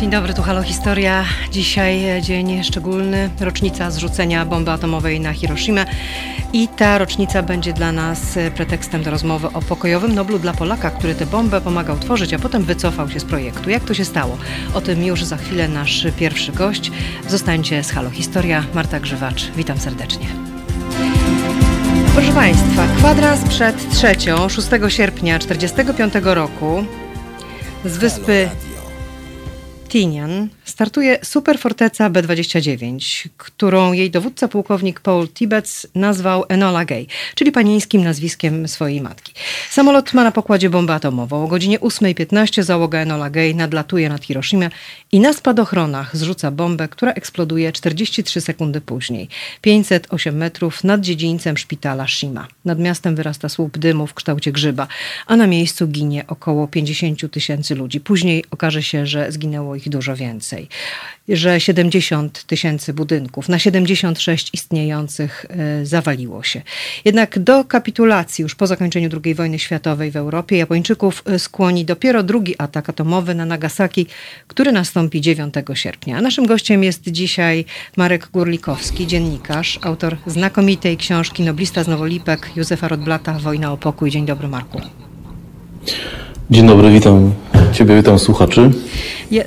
Dzień dobry, tu Halo Historia. Dzisiaj dzień szczególny, rocznica zrzucenia bomby atomowej na Hiroshima i ta rocznica będzie dla nas pretekstem do rozmowy o pokojowym Noblu dla Polaka, który tę bombę pomagał tworzyć, a potem wycofał się z projektu. Jak to się stało? O tym już za chwilę nasz pierwszy gość. Zostańcie z Halo Historia. Marta Grzywacz, witam serdecznie. Proszę Państwa, kwadrans przed trzecią, 6 sierpnia 1945 roku z wyspy Tinian startuje superforteca B-29, którą jej dowódca pułkownik Paul Tibets nazwał Enola Gay, czyli panieńskim nazwiskiem swojej matki. Samolot ma na pokładzie bombę atomową. O godzinie 8.15 załoga Enola Gay nadlatuje nad Hiroshima i na spadochronach zrzuca bombę, która eksploduje 43 sekundy później. 508 metrów nad dziedzińcem szpitala Shima. Nad miastem wyrasta słup dymu w kształcie grzyba, a na miejscu ginie około 50 tysięcy ludzi. Później okaże się, że zginęło ich dużo więcej. Że 70 tysięcy budynków na 76 istniejących e, zawaliło się. Jednak do kapitulacji już po zakończeniu II wojny światowej w Europie Japończyków e, skłoni dopiero drugi atak atomowy na Nagasaki, który nastąpi 9 sierpnia. A naszym gościem jest dzisiaj Marek Gurlikowski, dziennikarz, autor znakomitej książki Noblista z Nowolipek Józefa Rodblata Wojna o pokój. Dzień dobry Marku. Dzień dobry, witam Ciebie, witam słuchaczy.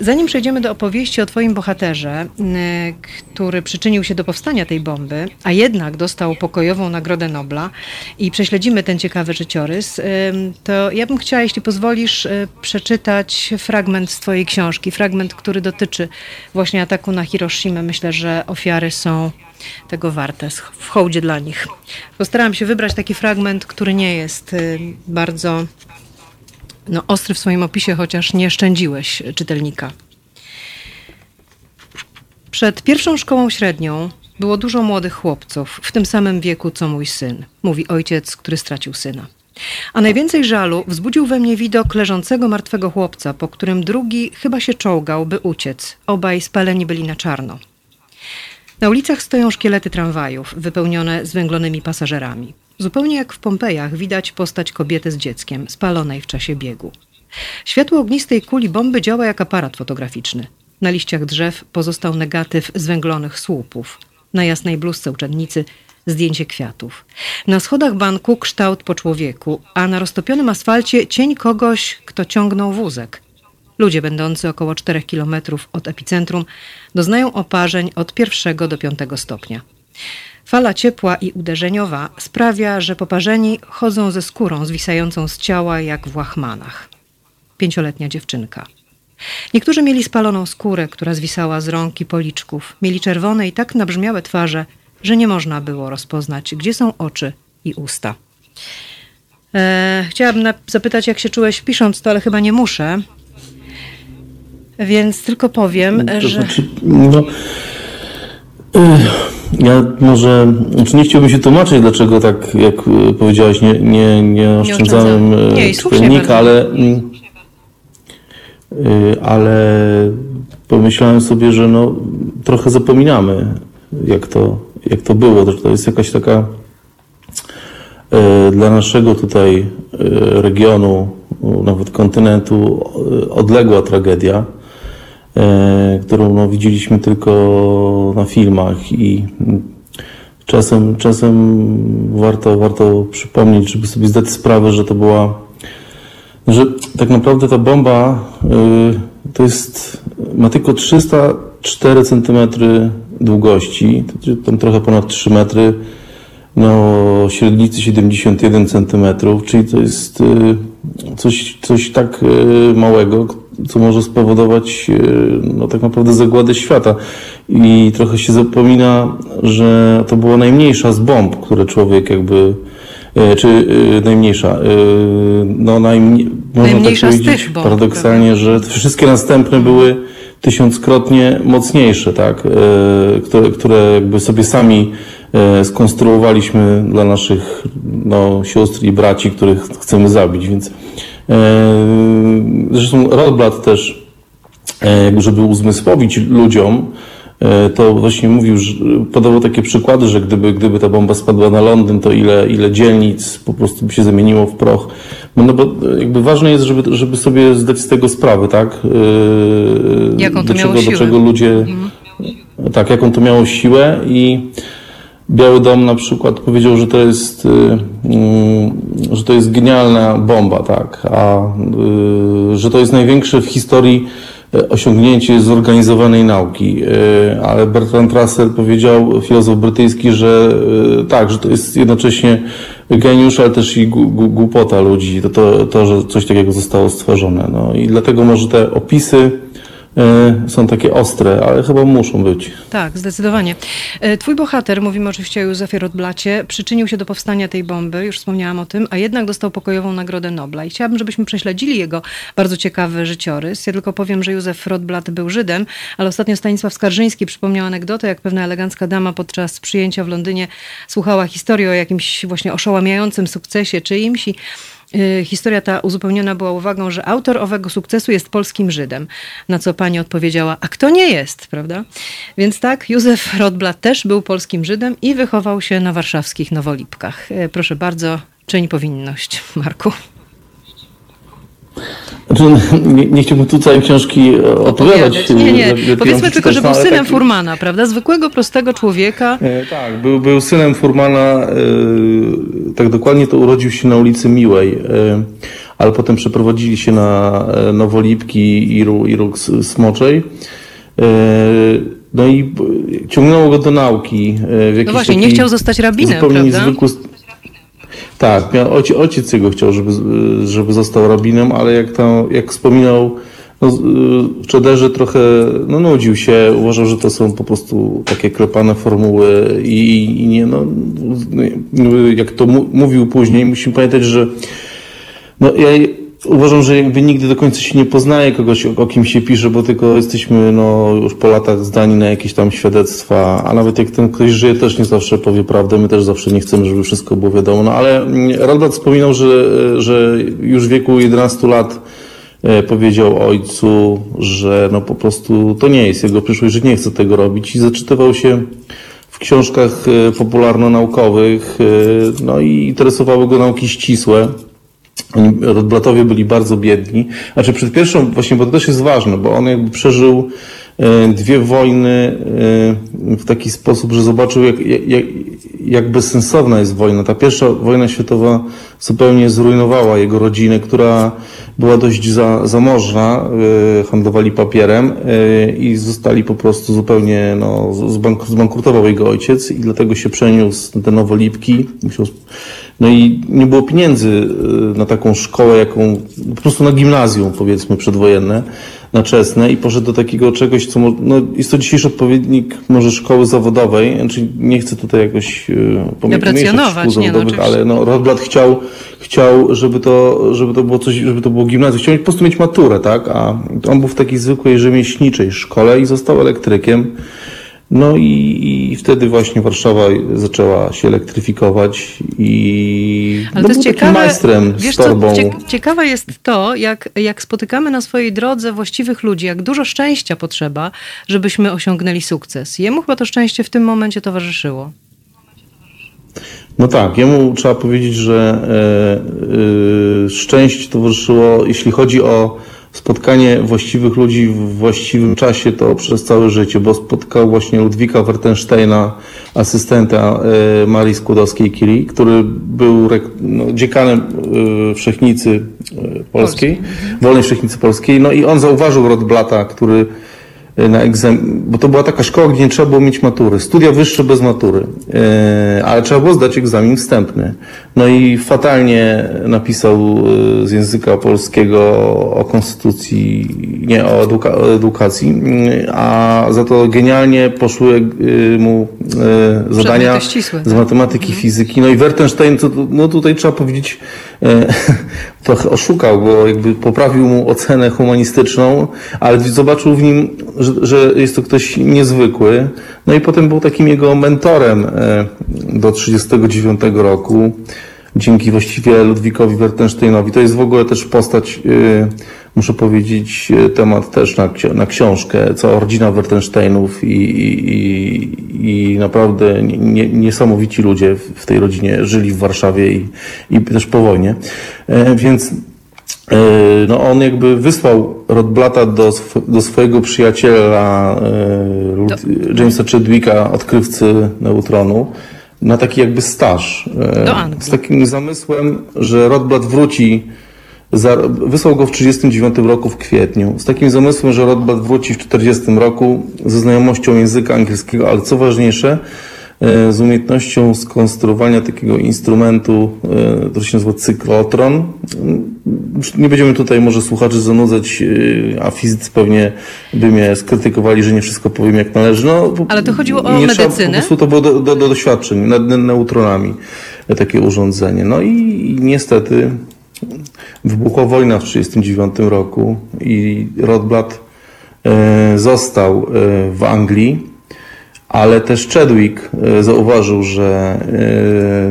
Zanim przejdziemy do opowieści o Twoim bohaterze, który przyczynił się do powstania tej bomby, a jednak dostał pokojową Nagrodę Nobla i prześledzimy ten ciekawy życiorys, to ja bym chciała, jeśli pozwolisz, e, przeczytać fragment z Twojej książki, fragment, który dotyczy właśnie ataku na Hiroshima. Myślę, że ofiary są tego warte, w hołdzie dla nich. Postaram się wybrać taki fragment, który nie jest bardzo no, ostry w swoim opisie, chociaż nie szczędziłeś czytelnika. Przed pierwszą szkołą średnią było dużo młodych chłopców, w tym samym wieku co mój syn, mówi ojciec, który stracił syna. A najwięcej żalu wzbudził we mnie widok leżącego martwego chłopca, po którym drugi chyba się czołgał, by uciec. Obaj spaleni byli na czarno. Na ulicach stoją szkielety tramwajów, wypełnione zwęglonymi pasażerami. Zupełnie jak w Pompejach widać postać kobiety z dzieckiem, spalonej w czasie biegu. Światło ognistej kuli bomby działa jak aparat fotograficzny. Na liściach drzew pozostał negatyw zwęglonych słupów. Na jasnej bluzce uczennicy zdjęcie kwiatów. Na schodach banku kształt po człowieku, a na roztopionym asfalcie cień kogoś, kto ciągnął wózek. Ludzie będący około 4 kilometrów od epicentrum doznają oparzeń od pierwszego do piątego stopnia. Fala ciepła i uderzeniowa sprawia, że poparzeni chodzą ze skórą zwisającą z ciała jak w łachmanach. Pięcioletnia dziewczynka. Niektórzy mieli spaloną skórę, która zwisała z rąk i policzków. Mieli czerwone i tak nabrzmiałe twarze, że nie można było rozpoznać, gdzie są oczy i usta. E, chciałabym zapytać, jak się czułeś pisząc to, ale chyba nie muszę. Więc tylko powiem, to że. Znaczy, no, ja może, znaczy nie chciałbym się tłumaczyć, dlaczego tak, jak e, powiedziałaś, nie, nie, nie oszczędzałem czytelnika, ale, mm, e, ale pomyślałem sobie, że no, trochę zapominamy, jak to, jak to było. To jest jakaś taka dla naszego tutaj regionu, nawet kontynentu, odległa tragedia którą no, widzieliśmy tylko na filmach i czasem, czasem warto, warto przypomnieć, żeby sobie zdać sprawę, że to była, że tak naprawdę ta bomba y, to jest, ma tylko 304 cm długości, tam trochę ponad 3 metry, no średnicy 71 cm, czyli to jest y, coś, coś tak y, małego, co może spowodować e, no, tak naprawdę zagładę świata. I trochę się zapomina, że to była najmniejsza z bomb, które człowiek jakby e, czy e, najmniejsza, no najmniej, można tak powiedzieć bomb, paradoksalnie, że wszystkie następne były tysiąckrotnie mocniejsze, tak, które, które jakby sobie sami skonstruowaliśmy dla naszych no, sióstr i braci, których chcemy zabić, więc Zresztą Rodblat też, żeby uzmysłowić ludziom, e, to właśnie mówił, że podawał takie przykłady, że gdyby, gdyby ta bomba spadła na Londyn, to ile, ile dzielnic po prostu by się zamieniło w proch. No, no bo jakby ważne jest, żeby, żeby sobie zdać z tego sprawę, tak? Jaką to do, miało czego, siłę? do czego ludzie, tak, jaką to miało siłę i Biały Dom na przykład powiedział, że to jest, y, y, że to jest genialna bomba, tak, a y, że to jest największe w historii y, osiągnięcie zorganizowanej nauki. Ale Bertrand Russell powiedział, filozof brytyjski, że tak, że to jest jednocześnie geniusz, ale też i głupota ludzi, to, to, to, że coś takiego zostało stworzone. No i dlatego może te opisy są takie ostre, ale chyba muszą być. Tak, zdecydowanie. E, Twój bohater, mówimy oczywiście o Józefie Rotblacie, przyczynił się do powstania tej bomby, już wspomniałam o tym, a jednak dostał pokojową Nagrodę Nobla. I chciałabym, żebyśmy prześledzili jego bardzo ciekawy życiorys. Ja tylko powiem, że Józef Rotblat był Żydem, ale ostatnio Stanisław Skarżyński przypomniał anegdotę, jak pewna elegancka dama podczas przyjęcia w Londynie słuchała historii o jakimś właśnie oszałamiającym sukcesie czyimś i Historia ta uzupełniona była uwagą, że autor owego sukcesu jest polskim Żydem. Na co pani odpowiedziała, a kto nie jest, prawda? Więc tak, Józef Rotblat też był polskim Żydem i wychował się na warszawskich Nowolipkach. Y, Proszę bardzo, czyń powinność, Marku. Znaczy, nie, nie chciałbym tu całej książki e, opowiadać. Nie, nie. ją Powiedzmy tylko, że był synem taki- Furmana, prawda? Zwykłego, prostego człowieka. E, Tak, był, był synem Furmana, e, tak dokładnie to urodził się na ulicy Miłej, e, ale potem przeprowadzili się na e, Nowolipki i i Róg Smoczej. E, No i ciągnęło go do nauki. e, W jakiś No właśnie, nie chciał zostać rabinem, zupełnie prawda? niezwykły Tak, miał, ojciec, ojciec jego chciał, żeby, żeby został rabinem, ale jak tam, jak wspominał, no, w Czederze trochę no, nudził się, uważał, że to są po prostu takie klepane formuły i, i nie, no, jak to mówił później, musimy pamiętać, że no, ja uważam, że jakby nigdy do końca się nie poznaje kogoś, o, kim się pisze, bo tylko jesteśmy no, już po latach zdani na jakieś tam świadectwa, a nawet jak ten ktoś żyje, też nie zawsze powie prawdę, my też zawsze nie chcemy, żeby wszystko było wiadomo. No ale mm, Radbrat wspominał, że, że już w wieku 11 lat e, powiedział ojcu, że no po prostu to nie jest jego przyszłość, że nie chce tego robić i zaczytywał się w książkach e, popularno-naukowych, e, no i interesowały go nauki ścisłe. Oni, Rotblatowie byli bardzo biedni. Znaczy przed pierwszą, właśnie, bo to też jest ważne, bo on jakby przeżył dwie wojny e, w taki sposób, że zobaczył, jak, jak, jak bezsensowna jest wojna. Ta pierwsza wojna światowa zupełnie zrujnowała jego rodzinę, która była dość za, zamożna, e, handlowali papierem e, i zostali po prostu zupełnie, no, zbank, zbankrutował jego ojciec i dlatego się przeniósł te Nowolipki. No i nie było pieniędzy na taką szkołę, jaką, po prostu na gimnazjum, powiedzmy, przedwojenne, na czesne i poszedł do takiego czegoś, co, no, jest to dzisiejszy odpowiednik może szkoły zawodowej, znaczy nie chcę tutaj jakoś pomie- Deprecjonować, szkół no, zawodowych, oczywiście. ale no, Rotblat chciał, chciał żeby, to, żeby to było coś, żeby to było gimnazjum, chciał po prostu mieć maturę, tak, a on był w takiej zwykłej rzemieślniczej szkole i został elektrykiem. No i, i wtedy właśnie Warszawa zaczęła się elektryfikować i Ale no, to jest ciekawe. majstrem wiesz z torbą. Co, cie, ciekawe jest to, jak, jak spotykamy na swojej drodze właściwych ludzi, jak dużo szczęścia potrzeba, żebyśmy osiągnęli sukces. Jemu chyba to szczęście w tym momencie towarzyszyło. No tak, jemu trzeba powiedzieć, że e, e, szczęście towarzyszyło, jeśli chodzi o spotkanie właściwych ludzi w właściwym czasie, to przez całe życie, bo spotkał właśnie Ludwika Wertensteina, asystenta e, Marii Skłodowskiej-Curie, który był no, dziekanem e, Wszechnicy e, Polskiej, Wolnej Wszechnicy Polskiej, no i on zauważył Rotblata, który na egzam... bo to była taka szkoła, gdzie nie trzeba było mieć matury. Studia wyższe bez matury, e, ale trzeba było zdać egzamin wstępny. No i fatalnie napisał e, z języka polskiego o konstytucji, nie, o, eduka... o edukacji, a za to genialnie poszły mu zadania ścisłe, z tak? matematyki, fizyki. No i Wertenstein, to, no tutaj trzeba powiedzieć, trochę oszukał, bo jakby poprawił mu ocenę humanistyczną, ale zobaczył w nim, że, że jest to ktoś niezwykły. No i potem był takim jego mentorem e, do 1939 roku. Dzięki właściwie Ludwikowi Wertensteinowi. To jest w ogóle też postać e, muszę powiedzieć, e, temat też na, na książkę, cała rodzina Wertensteinów i, i, i naprawdę nie, niesamowici ludzie w tej rodzinie żyli w Warszawie i, i też po wojnie. E, więc e, no on jakby wysłał Rotblata do, do swojego przyjaciela Jamesa Chadwicka, odkrywcy neutronu, na taki jakby staż. Z takim zamysłem, że Rotblat wróci Wysłał go w 1939 roku w kwietniu, z takim zamysłem, że Rothbard wróci w 1940 roku ze znajomością języka angielskiego, ale co ważniejsze, e, z umiejętnością skonstruowania takiego instrumentu, e, który się nazywa cyklotron. Nie będziemy tutaj może słuchaczy zanudzać, e, a fizycy pewnie by mnie skrytykowali, że nie wszystko powiem jak należy. No, Ale to chodziło o medycynę? Trzeba, po prostu to było do, do, do doświadczeń nad neutronami takie urządzenie. No i niestety Wybuchła wojna w 1939 roku i Rotblat e, został e, w Anglii, ale też Chadwick e, zauważył, że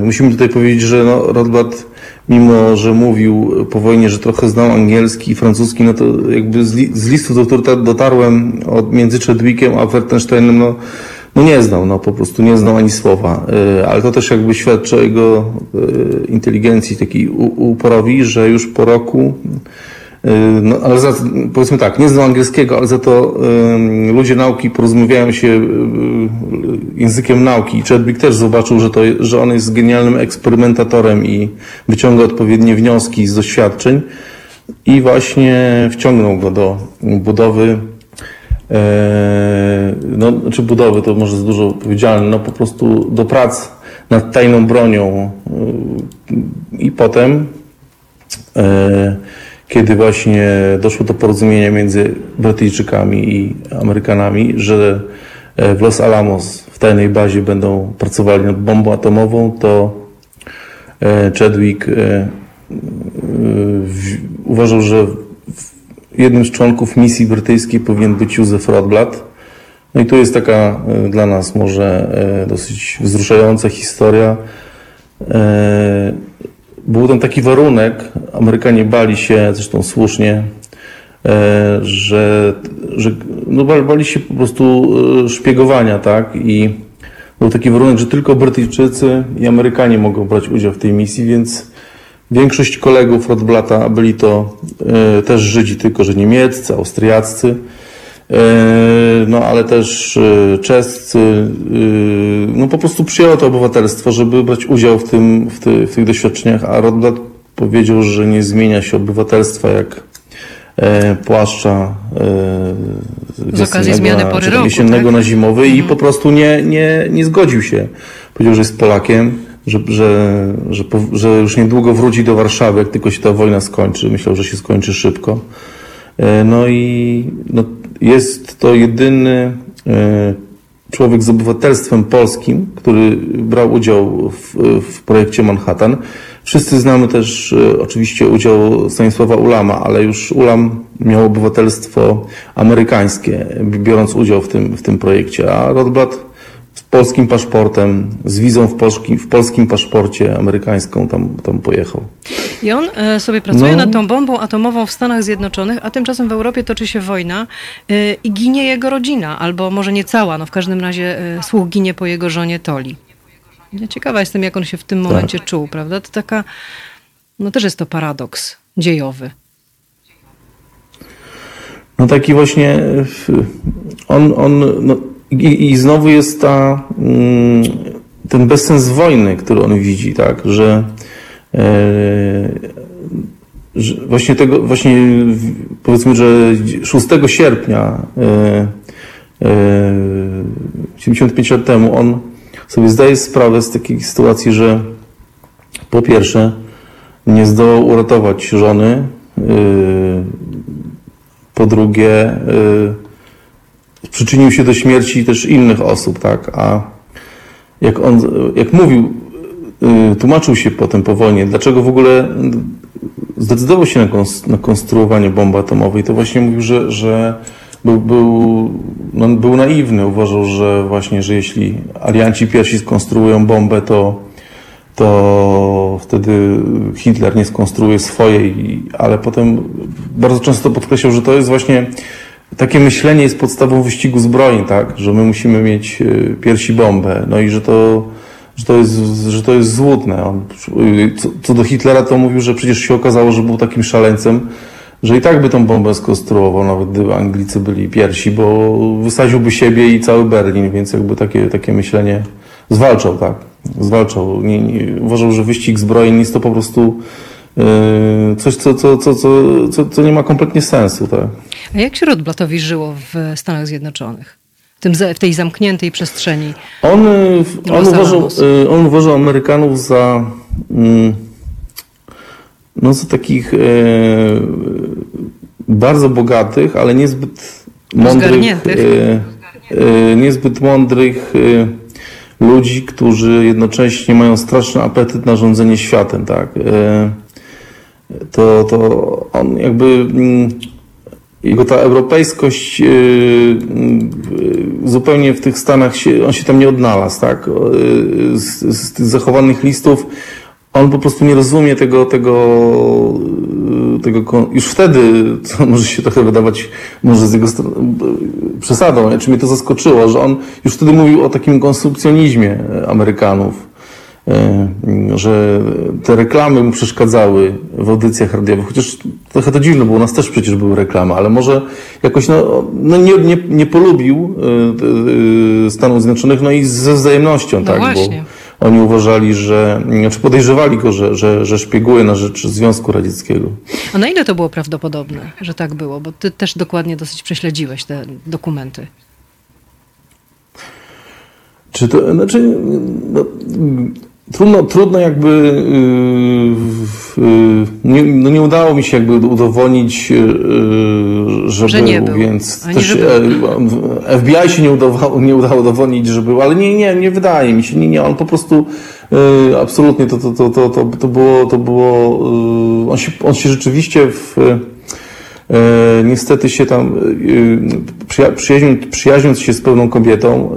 musimy tutaj powiedzieć, że no, Rotblat mimo że mówił po wojnie, że trochę znał angielski i francuski, no to jakby z, li, z listów dotarłem od, między Chadwickiem a Wertensteinem, no no nie znał, no po prostu nie znał ani słowa. Y, ale to też jakby świadczy o jego y, inteligencji takiej uporowi, że już po roku y, no, ale za, powiedzmy tak, nie znał angielskiego, ale za to ludzie nauki porozmawiają się językiem nauki. I Chadwick też zobaczył, że, to, że on jest genialnym eksperymentatorem i wyciąga odpowiednie wnioski z doświadczeń i właśnie wciągnął go do budowy no, czy znaczy budowy, to może za dużo powiedziane, no po prostu do prac nad tajną bronią e, i potem, e, kiedy właśnie doszło do porozumienia między Brytyjczykami i Amerykanami, że w Los Alamos w tajnej bazie będą pracowali nad bombą atomową, to Chadwick uważał, że jednym z członków misji brytyjskiej powinien być Józef Rodblat. No i tu jest taka e, dla nas może e, dosyć wzruszająca historia. E, był tam taki warunek, Amerykanie bali się, zresztą słusznie, że, że no bali się po prostu szpiegowania, tak? I był taki warunek, że tylko Brytyjczycy i Amerykanie mogą brać udział w tej misji, więc Większość kolegów Rotblata byli to też Żydzi, tylko że niemieccy, austriaccy, no ale też e, czescy, no po prostu przyjęło to obywatelstwo, żeby brać udział w, tym, w, ty, w tych doświadczeniach, a Rotblat powiedział, że nie zmienia się obywatelstwa jak płaszcza z okazji zmiany pory roku, jesiennego tak? na zimowy mhm. i po prostu nie, nie, nie zgodził się. Powiedział, że jest Polakiem że, że, że, że już niedługo wróci do Warszawy, jak tylko się ta wojna skończy. Myślał, że się skończy szybko. E, no i no, jest to jedyny e, człowiek z obywatelstwem polskim, który brał udział w, w projekcie Manhattan. Wszyscy znamy też e, oczywiście udział Stanisława Ulama, ale już Ulam miał obywatelstwo amerykańskie, biorąc udział w tym, w tym projekcie, a Rotblat z polskim paszportem, z wizą w, polskim, w polskim paszporcie amerykańską tam, tam pojechał. I on e, sobie pracuje no. nad tą bombą atomową w Stanach Zjednoczonych, a tymczasem w Europie toczy się wojna e, i ginie jego rodzina, albo może nie cała, no w każdym razie e, słuch ginie po jego żonie Toli. Ja ciekawa jestem, jak on się w tym tak. momencie tak. czuł, prawda? To taka, no też jest to paradoks dziejowy. No taki właśnie, on, on no, i, I, znowu jest ta, mm, ten bezsens wojny, który on widzi, tak, że, e, że właśnie tego, właśnie powiedzmy, że 6 sierpnia e, 75 e, lat temu on sobie zdaje sprawę z takiej sytuacji, że po pierwsze nie zdołał uratować żony, e, po drugie przyczynił się do śmierci też innych osób, tak? A jak on, jak mówił, y, tłumaczył się potem po wojnie, dlaczego w ogóle zdecydował się na, konstruowanie bomby atomowej, to właśnie mówił, że, że był, był, no, był naiwny. Uważał, że właśnie, że jeśli alianci pierwsi skonstruują bombę, to to wtedy Hitler nie skonstruuje swojej, ale potem bardzo często podkreślał, że to jest właśnie takie myślenie jest podstawą wyścigu zbrojeń, tak? Że my musimy mieć y, piersi bombę. No i że to, że to jest, że to jest złudne. On, co, co do Hitlera to mówił, że przecież się okazało, że był takim szaleńcem, że i tak by tą bombę skonstruował, nawet gdyby Anglicy byli pierwsi, bo wysadziłby siebie i cały Berlin, więc jakby takie, takie myślenie zwalczał, tak? Zwalczał. Nie, nie, uważał, że wyścig zbrojeń jest to po prostu coś, co, co, co, co, co, nie ma kompletnie sensu, tak? A jak się Rotblatowi żyło w Stanach Zjednoczonych? W, tym, w tej zamkniętej przestrzeni. On, on, uważał, on uważał Amerykanów za, mm, no, za takich e, bardzo bogatych, ale niezbyt mądrych, niezbyt mądrych ludzi, którzy jednocześnie mają straszny apetyt na rządzenie światem, tak. To, to on jakby mm, jego ta europejskość yy, zupełnie w tych Stanach się, on się tam nie odnalazł, tak? Yy, z, z tych zachowanych listów on po prostu nie rozumie tego, tego, tego już wtedy, co może się trochę wydawać, może z jego przesadą, czy mnie to zaskoczyło, że on już wtedy mówił o takim konsumpcjonizmie Amerykanów że te reklamy mu przeszkadzały w audycjach radiowych, chociaż trochę to dziwne, bo u nas też przecież były reklamy, ale może jakoś no, no nie, nie, nie polubił e, e, Stanów Zjednoczonych, no i ze wzajemnością, no tak, właśnie. bo oni uważali, że, znaczy podejrzewali go, że, że, że szpieguje na rzecz Związku Radzieckiego. A na ile to było prawdopodobne, że tak było? Bo ty też dokładnie dosyć prześledziłeś te dokumenty. Czy to, znaczy, no, Trudno, trudno jakby, yy, yy, nie, no nie udało mi się jakby udowodnić, yy, że, że był, nie był. więc też że był. e, FBI się nie udało, nie udało udowodnić, że był, ale nie, nie, nie wydaje mi się, nie, nie, on po prostu yy, absolutnie to, to, to, to, to, to było, to było on, się, on się rzeczywiście w, niestety się tam, yy, przyjaźniąc, przyjaźniąc się z pewną kobietą,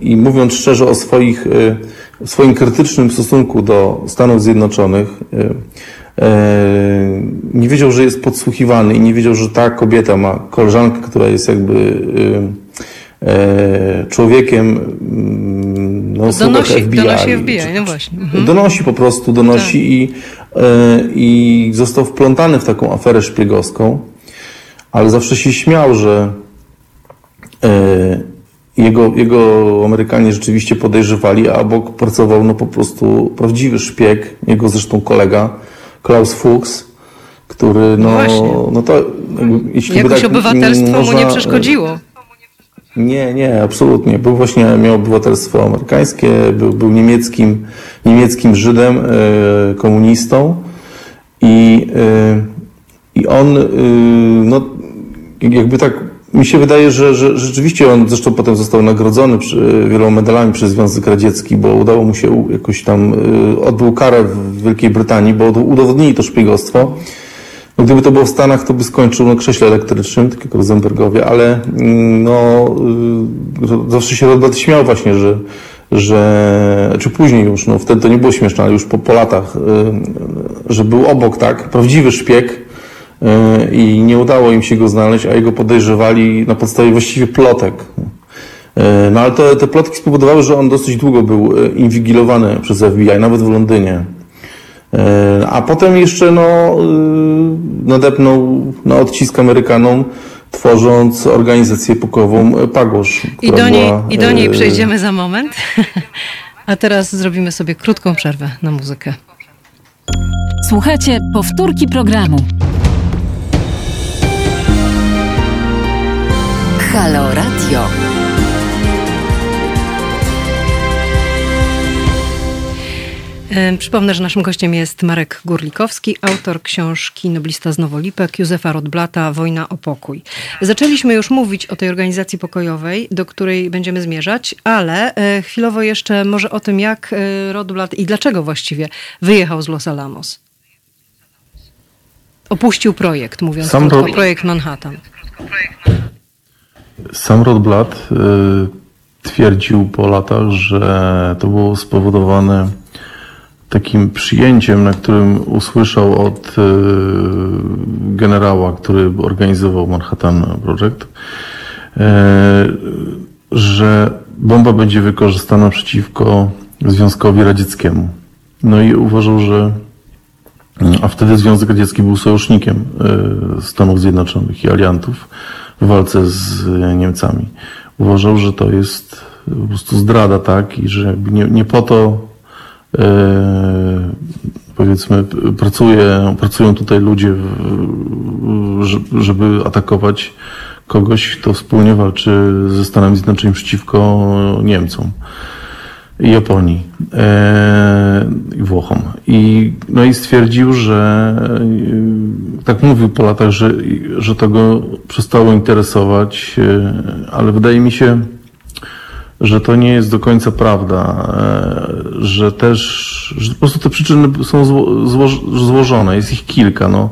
i mówiąc szczerze o swoich, e, swoim krytycznym stosunku do Stanów Zjednoczonych, e, nie wiedział, że jest podsłuchiwany i nie wiedział, że ta kobieta ma koleżankę, która jest jakby człowiekiem mm, no, donosi, FBI. Donosi FBI, no właśnie. Mhm. Donosi po prostu, donosi tak. i, i został wplątany w taką aferę szpiegowską, ale zawsze się śmiał, że jego, jego Amerykanie rzeczywiście podejrzewali, a obok pracował no po prostu prawdziwy szpieg, jego zresztą kolega, Klaus Fuchs, który no, no, no to jeśli Jakoś tak, obywatelstwo można, mu nie przeszkodziło. Nie, nie, absolutnie. Był właśnie, miał obywatelstwo amerykańskie, był, był niemieckim, niemieckim Żydem, e, komunistą i, e, i on e, no, jakby tak mi się wydaje, że, że rzeczywiście on zresztą potem został nagrodzony wieloma medalami przez Związek Radziecki, bo udało mu się jakoś tam, y, odbył karę w Wielkiej Brytanii, bo udowodnili to szpiegostwo. No, gdyby to było w Stanach, to by skończył na krześle elektrycznym, tak jak Rosenbergowie, ale mm, no, y, zawsze się Robert śmiał właśnie, że, że, czy później już, no wtedy to nie było śmieszne, ale już po, po latach, y, że był obok, tak, prawdziwy szpieg, i nie udało im się go znaleźć, a jego podejrzewali na podstawie właściwie plotek. E, no ale te, te plotki spowodowały, że on dosyć długo był e, inwigilowany przez FBI, nawet w Londynie. A potem jeszcze no, nadepnął na odcisk Amerykanom, tworząc organizację pokojową Pagosz. I do, niej, była, I do niej przejdziemy za moment. A teraz zrobimy sobie krótką przerwę na muzykę. Słuchajcie powtórki programu. Halo Radio. Przypomnę, że naszym gościem jest Marek Górlikowski, autor książki Noblista z Nowolipek, Józefa Rodblata Wojna o pokój. Zaczęliśmy już mówić o tej organizacji pokojowej, do której będziemy zmierzać, ale e, chwilowo jeszcze może o tym, jak e, Rodblat i dlaczego właściwie wyjechał z Los Alamos. Opuścił projekt, mówiąc Sam krótko, projekt Manhattan. Sam Rotblat y, w stwierdził po latach, że to było spowodowane takim przyjęciem, na którym usłyszał od e, generała, który organizował Manhattan Project, e, że bomba będzie wykorzystana przeciwko Związkowi Radzieckiemu. No i uważał, że a wtedy Związek Radziecki był sojusznikiem Stanów Zjednoczonych i aliantów w walce z Niemcami. Uważał, że to jest po prostu zdrada, tak? I że nie, nie po to e, powiedzmy pracuje, pracują tutaj ludzie, żeby atakować kogoś, kto wspólnie walczy ze Stanami Zjednoczonymi przeciwko Niemcom. Japonii e, i Włochom. I, no i stwierdził, że e, tak mówił po latach, że, że to go przestało interesować, e, ale wydaje mi się, że to nie jest do końca prawda, że też, że po prostu te przyczyny są zło, zło, złożone, jest ich kilka. No.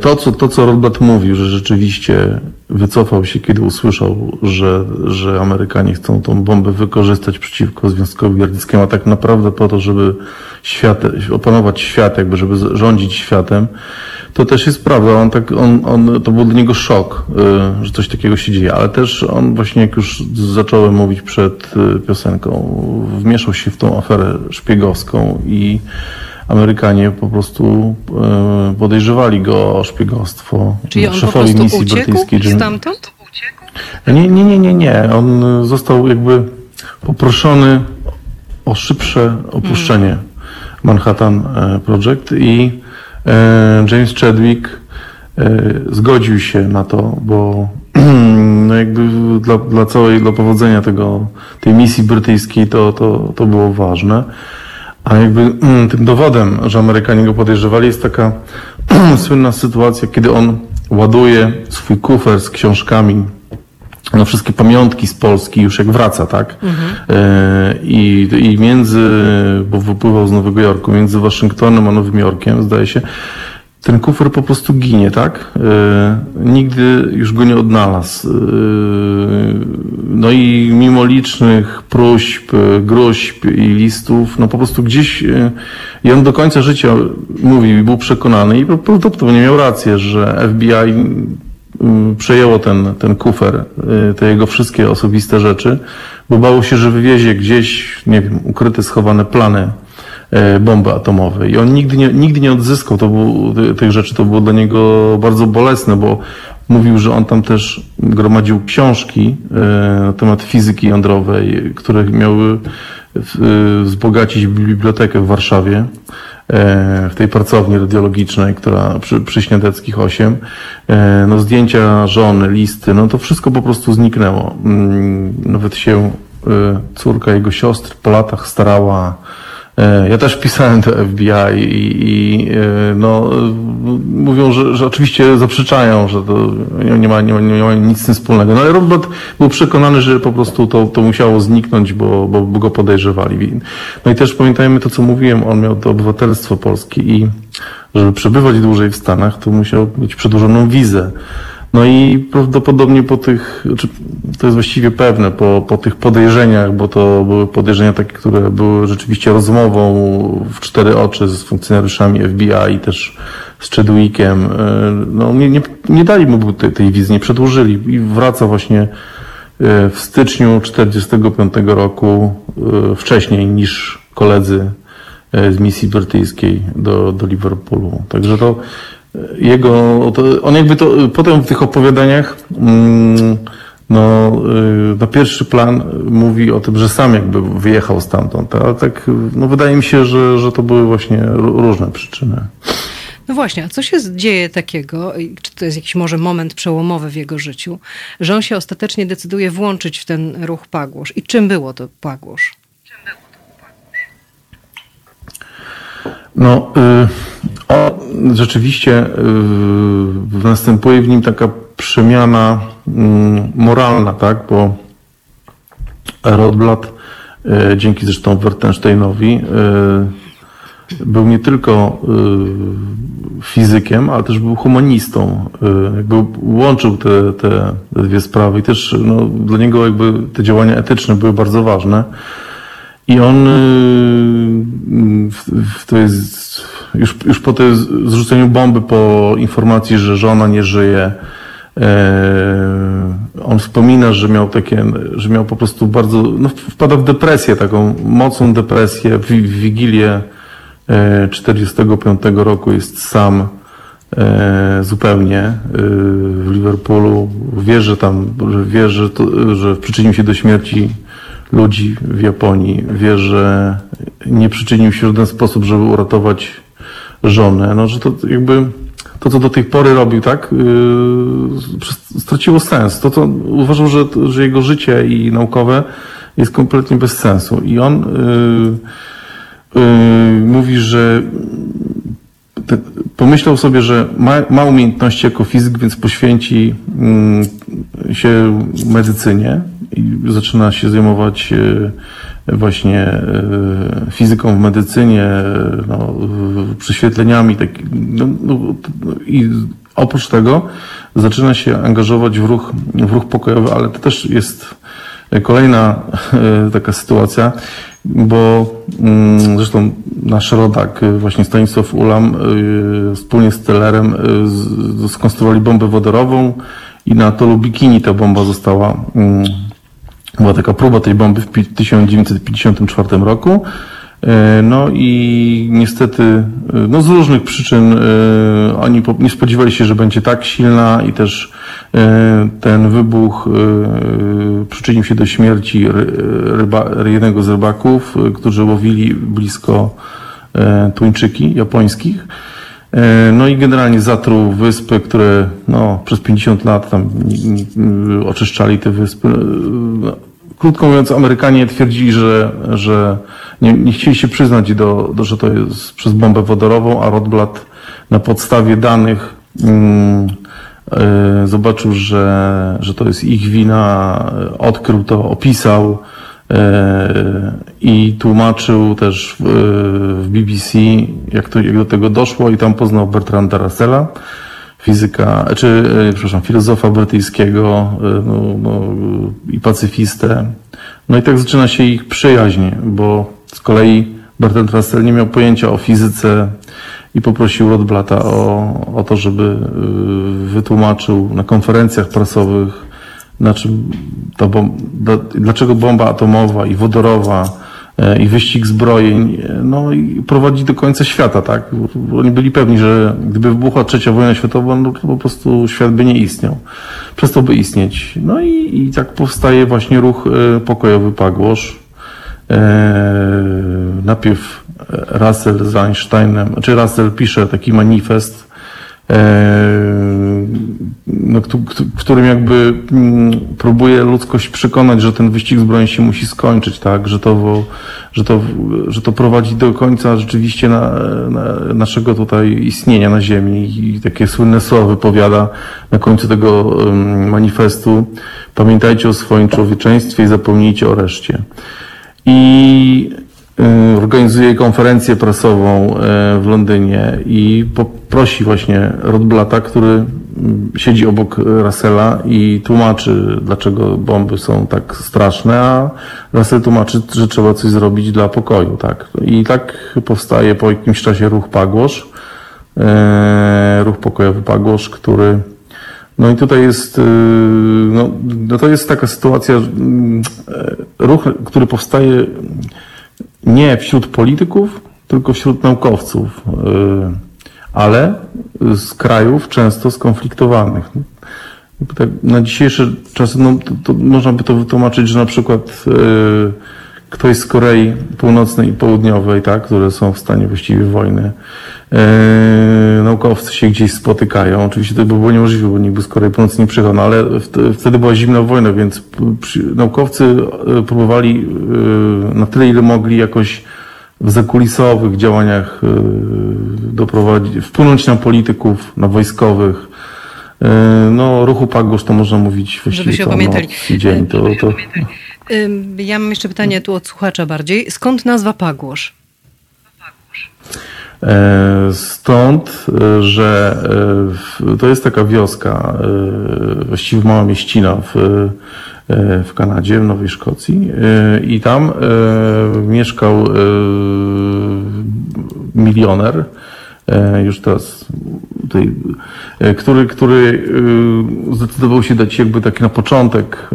To, co, to, co Rodblat mówił, że rzeczywiście wycofał się, kiedy usłyszał, że, że Amerykanie chcą tą bombę wykorzystać przeciwko Związkowi Radzieckiemu, a tak naprawdę po to, żeby świat, opanować świat, jakby żeby rządzić światem, to też jest prawda. On tak, on, on, to był dla niego szok, y, że coś takiego się dzieje, ale też on właśnie, jak już zacząłem mówić przed y, piosenką, wmieszał się w tą aferę szpiegowską i Amerykanie po prostu e, podejrzewali go o szpiegostwo. Czyli on szefowi po misji brytyjskiej. Jim- stamtąd? Nie, nie, nie, nie, nie. On został jakby poproszony o szybsze opuszczenie Manhattan e, Project i e, James Chadwick zgodził się na to, bo no jakby dla, dla całej, dla powodzenia tego, tej misji brytyjskiej to, to, to było ważne. A jakby mm, tym dowodem, że Amerykanie go podejrzewali, jest taka słynna sytuacja, kiedy on ładuje swój kufer z książkami na wszystkie pamiątki z Polski już jak wraca, tak? E, I, I między, bo wypływał z Nowego Jorku, między Waszyngtonem a Nowym Jorkiem, zdaje się, ten kufer po prostu ginie, tak? E, nigdy już go nie odnalazł. E, no i mimo licznych próśb, gruźb i listów, no po prostu gdzieś e, i on do końca życia mówił i był przekonany i prawdopodobnie miał rację, że FBI mm, przejęło ten, ten kufer, e, te jego wszystkie osobiste rzeczy, bo bało się, że wywiezie gdzieś, nie wiem, ukryte, schowane plany bomby atomowej. I on nigdy nie, nigdy nie odzyskał to był, ty- tych rzeczy. To było dla niego bardzo bolesne, bo mówił, że on tam też gromadził książki e, na temat fizyki jądrowej, które miały e, wzbogacić bibliotekę w Warszawie e, w tej pracowni radiologicznej, która przy, przy Śniadeckich 8, e, no zdjęcia żony, listy, no to wszystko po prostu zniknęło. Mm, Nawet się e, córka jego siostry po latach starała E, Ja też pisałem do FBI i, i e, no, e, mówią, że, że oczywiście zaprzeczają, że to nie- ma, nie, ma, nie ma nic z tym wspólnego. No ale Robert był przekonany, że po prostu to, to musiało zniknąć, bo, bo, bo go podejrzewali. No i też pamiętajmy to, co mówiłem, on miał to obywatelstwo polskie i żeby przebywać dłużej w Stanach, to musiał mieć przedłużoną wizę. No i prawdopodobnie po tych, czy to jest właściwie pewne, po, po tych podejrzeniach, bo to były podejrzenia takie, które były rzeczywiście rozmową w cztery oczy z funkcjonariuszami FBI i też z Chadwickiem, e, no nie, nie, nie dali mu tej, tej wizy, nie przedłużyli i wraca właśnie e, w styczniu 45 roku e, wcześniej niż koledzy z misji brytyjskiej do, do Liverpoolu. Także to jego, on jakby to potem w tych opowiadaniach mm, no, y, na pierwszy plan mówi o tym, że sam jakby wyjechał stamtąd, ale tak no, wydaje mi się, że, że to były właśnie ró- różne przyczyny. No właśnie, a co się dzieje takiego, i czy to jest jakiś może moment przełomowy w jego życiu, że on się ostatecznie decyduje włączyć w ten ruch Pagłosz? I czym było to Pagłosz? No, y, rzeczywiście y, następuje w nim taka przemiana y, moralna, tak, bo Rodblat, y, dzięki zresztą Wertensteinowi, y, był nie tylko fizykiem, ale też był humanistą. Jakby łączył te, te dwie sprawy i też no, dla niego jakby te działania etyczne były bardzo ważne. I on y, to jest już, już po tym zrzuceniu bomby, po informacji, że żona nie żyje, on wspomina, że miał takie, że miał po prostu bardzo, no wpada w depresję, taką mocną depresję, w, w Wigilię 45 roku jest sam zupełnie w Liverpoolu. Wie, że tam, wie, że, to, że przyczynił się do śmierci ludzi w Japonii. Wie, że nie przyczynił się w żaden sposób, żeby uratować żonę. No, że to jakby to, co do tej pory robił, tak, yy, straciło sens. To, to uważał, że, że jego życie i naukowe jest kompletnie bez sensu. I on yy, yy, mówi, że te, pomyślał sobie, że ma, ma umiejętności jako fizyk, więc poświęci yy, się medycynie i zaczyna się zajmować yy, właśnie e, fizyką w medycynie, no, prześwietleniami tak, no, no, i oprócz tego zaczyna się angażować w ruch, w ruch pokojowy, ale to też jest kolejna e, taka sytuacja, bo mm, zresztą nasz rodak, właśnie Stanisław Ulam, e, wspólnie z Tellerem skonstruowali bombę wodorową i na atolu Bikini ta bomba została mm, była taka próba tej bomby w 1954 roku. E, no i niestety, e, no z różnych przyczyn e, oni nie spodziewali się, że będzie tak silna i też ten wybuch przyczynił się do śmierci ryba, jednego z rybaków, którzy łowili blisko tuńczyki japońskich. No i generalnie zatruł wyspy, które no, przez 50 lat tam oczyszczali te wyspy. No, krótko mówiąc, Amerykanie twierdzili, że, że nie, nie chcieli się przyznać do, do, że to jest przez bombę wodorową, a Rotblat na podstawie danych mm, y, zobaczył, że, że to jest ich wina, odkrył to, opisał i tłumaczył też w, w BBC, jak, to, jak do tego doszło i tam poznał Bertranda Russella fizyka, czy, e, przepraszam, filozofa brytyjskiego e, no, no, i pacyfistę. No i tak zaczyna się ich przyjaźń, bo z kolei Bertrand Russell nie miał pojęcia o fizyce i poprosił Rotblata o, o to, żeby e, wytłumaczył na konferencjach prasowych, na czym to dlaczego bomba atomowa i wodorowa E, i wyścig zbrojeń, e, no i prowadzi do końca świata, tak? Oni byli pewni, że gdyby wybuchła trzecia wojna światowa, no to po prostu świat by nie istniał. Przestałby istnieć. No i, i tak powstaje właśnie ruch e, pokojowy Pagłosz. najpierw Russell z Einsteinem, czy Russell pisze taki manifest, no, którym jakby mm, próbuje ludzkość przekonać, że ten wyścig zbrojeń się musi skończyć, tak, że to, że to, że to prowadzi do końca rzeczywiście na, na naszego tutaj istnienia na Ziemi i takie słynne słowa wypowiada na końcu tego manifestu. Pamiętajcie o swoim człowieczeństwie i zapomnijcie o reszcie. I Y, organizuje konferencję prasową y, w Londynie i poprosi właśnie Rodblata, który mm, siedzi obok Russella i tłumaczy, dlaczego bomby są tak straszne, a Russell tłumaczy, że trzeba coś zrobić dla pokoju, tak. I tak powstaje po jakimś czasie ruch Pagłosz, y, ruch pokojowy Pagłosz, który no i tutaj jest, no, no to jest taka sytuacja, mm, ruch, który powstaje nie wśród polityków, tylko wśród naukowców, ale z krajów często skonfliktowanych. Tak na dzisiejsze czasy no, to, to można by to wytłumaczyć, że na przykład y, ktoś z Korei Północnej i Południowej, tak, które są w stanie właściwie wojny, yy, naukowcy się gdzieś spotykają. Oczywiście to by było niemożliwe, bo nikt by z Korei Północnej nie przyjechał, no ale wtedy była zimna wojna, więc naukowcy e, próbowali yy, na tyle, ile mogli jakoś w zakulisowych działaniach yy, doprowadzić, wpłynąć na polityków, na wojskowych. No, ruchu Pagos to można mówić właściwie Żeby się opamiętali. dzień. To, to, ja mam jeszcze pytanie tu od słuchacza bardziej. Skąd nazwa Pagłosz? E, Stąd, e, że e, to jest taka wioska, właściwie mała mieścina w, w Kanadzie, w Nowej Szkocji e, i tam e, mieszkał e, milioner, e, już teraz tutaj, e, który, który e, zdecydował się dać jakby taki na początek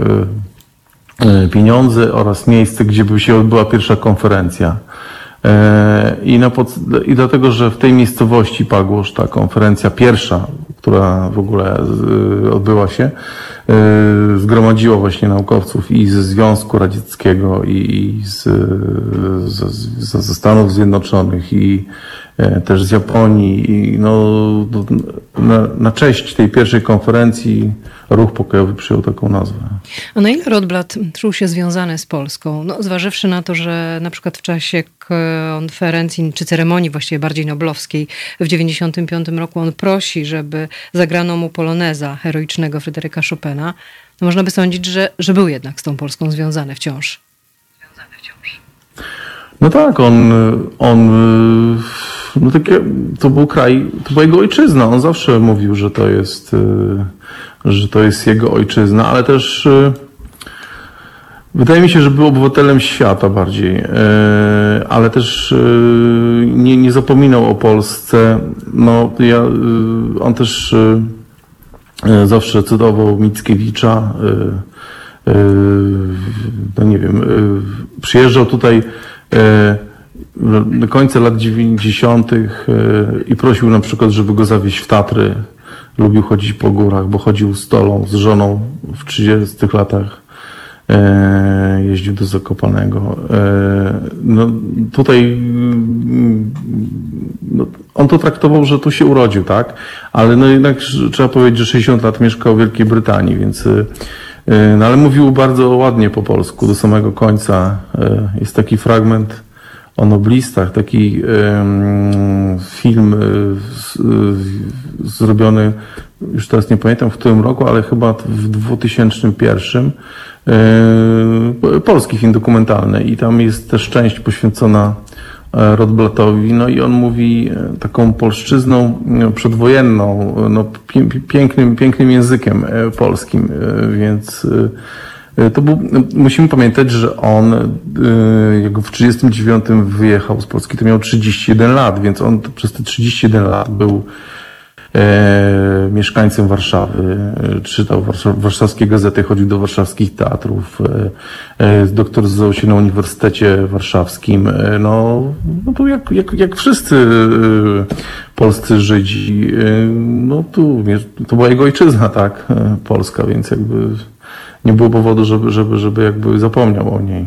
e, e, pieniądze oraz miejsce, gdzie by się odbyła pierwsza konferencja. E, I, na pod... I dlatego, że w tej miejscowości Pagłosz ta konferencja pierwsza, która w ogóle z- odbyła się, e, zgromadziła właśnie naukowców i ze Związku Radzieckiego, i z, z, ze Stanów Zjednoczonych, i też z Japonii. I no, na, na cześć tej pierwszej konferencji ruch pokojowy przyjął taką nazwę. A na ile Rotblat czuł się związany z Polską? No, zważywszy na to, że na przykład w czasie konferencji, czy ceremonii właściwie bardziej noblowskiej w 1995 roku on prosi, żeby zagrano mu poloneza heroicznego Fryderyka Chopina, to można by sądzić, że, że był jednak z tą Polską związany wciąż. No tak, on, on no takie, to był kraj, to była jego ojczyzna. On zawsze mówił, że to jest, y, że to jest jego ojczyzna, ale też y, wydaje mi się, że był obywatelem świata bardziej, y, ale też nie, nie zapominał o Polsce. No, ja, on też zawsze cytował Mickiewicza. no nie wiem, przyjeżdżał tutaj do końca lat 90. yy, i prosił na przykład, żeby go zawieźć w Tatry. Lubił chodzić po górach, bo chodził z Tolą, z żoną w 30 latach. Yy, Jeździł do Zakopanego. No, tutaj yy, no, on to traktował, że tu się urodził, tak? Ale no jednak trzeba powiedzieć, że 60 lat mieszkał w Wielkiej Brytanii, więc no ale mówił bardzo ładnie po polsku do samego końca. Yy, Jest taki fragment o noblistach, taki film yy, z- yy, zrobiony, już teraz nie pamiętam w którym roku, ale chyba w 2001 yy, polski film dokumentalny i tam jest też część poświęcona Rotblatowi, no i on mówi e, taką polszczyzną e, przedwojenną, e, no, pięknym, pięknym językiem e, polskim, e, więc e, e, to był, musimy pamiętać, że on e, jak w 39 wyjechał z Polski, to miał 31 lat, więc on przez te 31 lat był e, mieszkańcem Warszawy, e, czytał warsza- warszawskie gazety, chodził do warszawskich teatrów, e, e, doktoryzował się na Uniwersytecie Warszawskim. E, no, no to jak, jak, jak wszyscy e, polscy Żydzi, e, no tu, to była jego ojczyzna, tak, e, Polska, więc jakby nie było powodu, żeby, żeby, żeby jakby zapomniał o niej.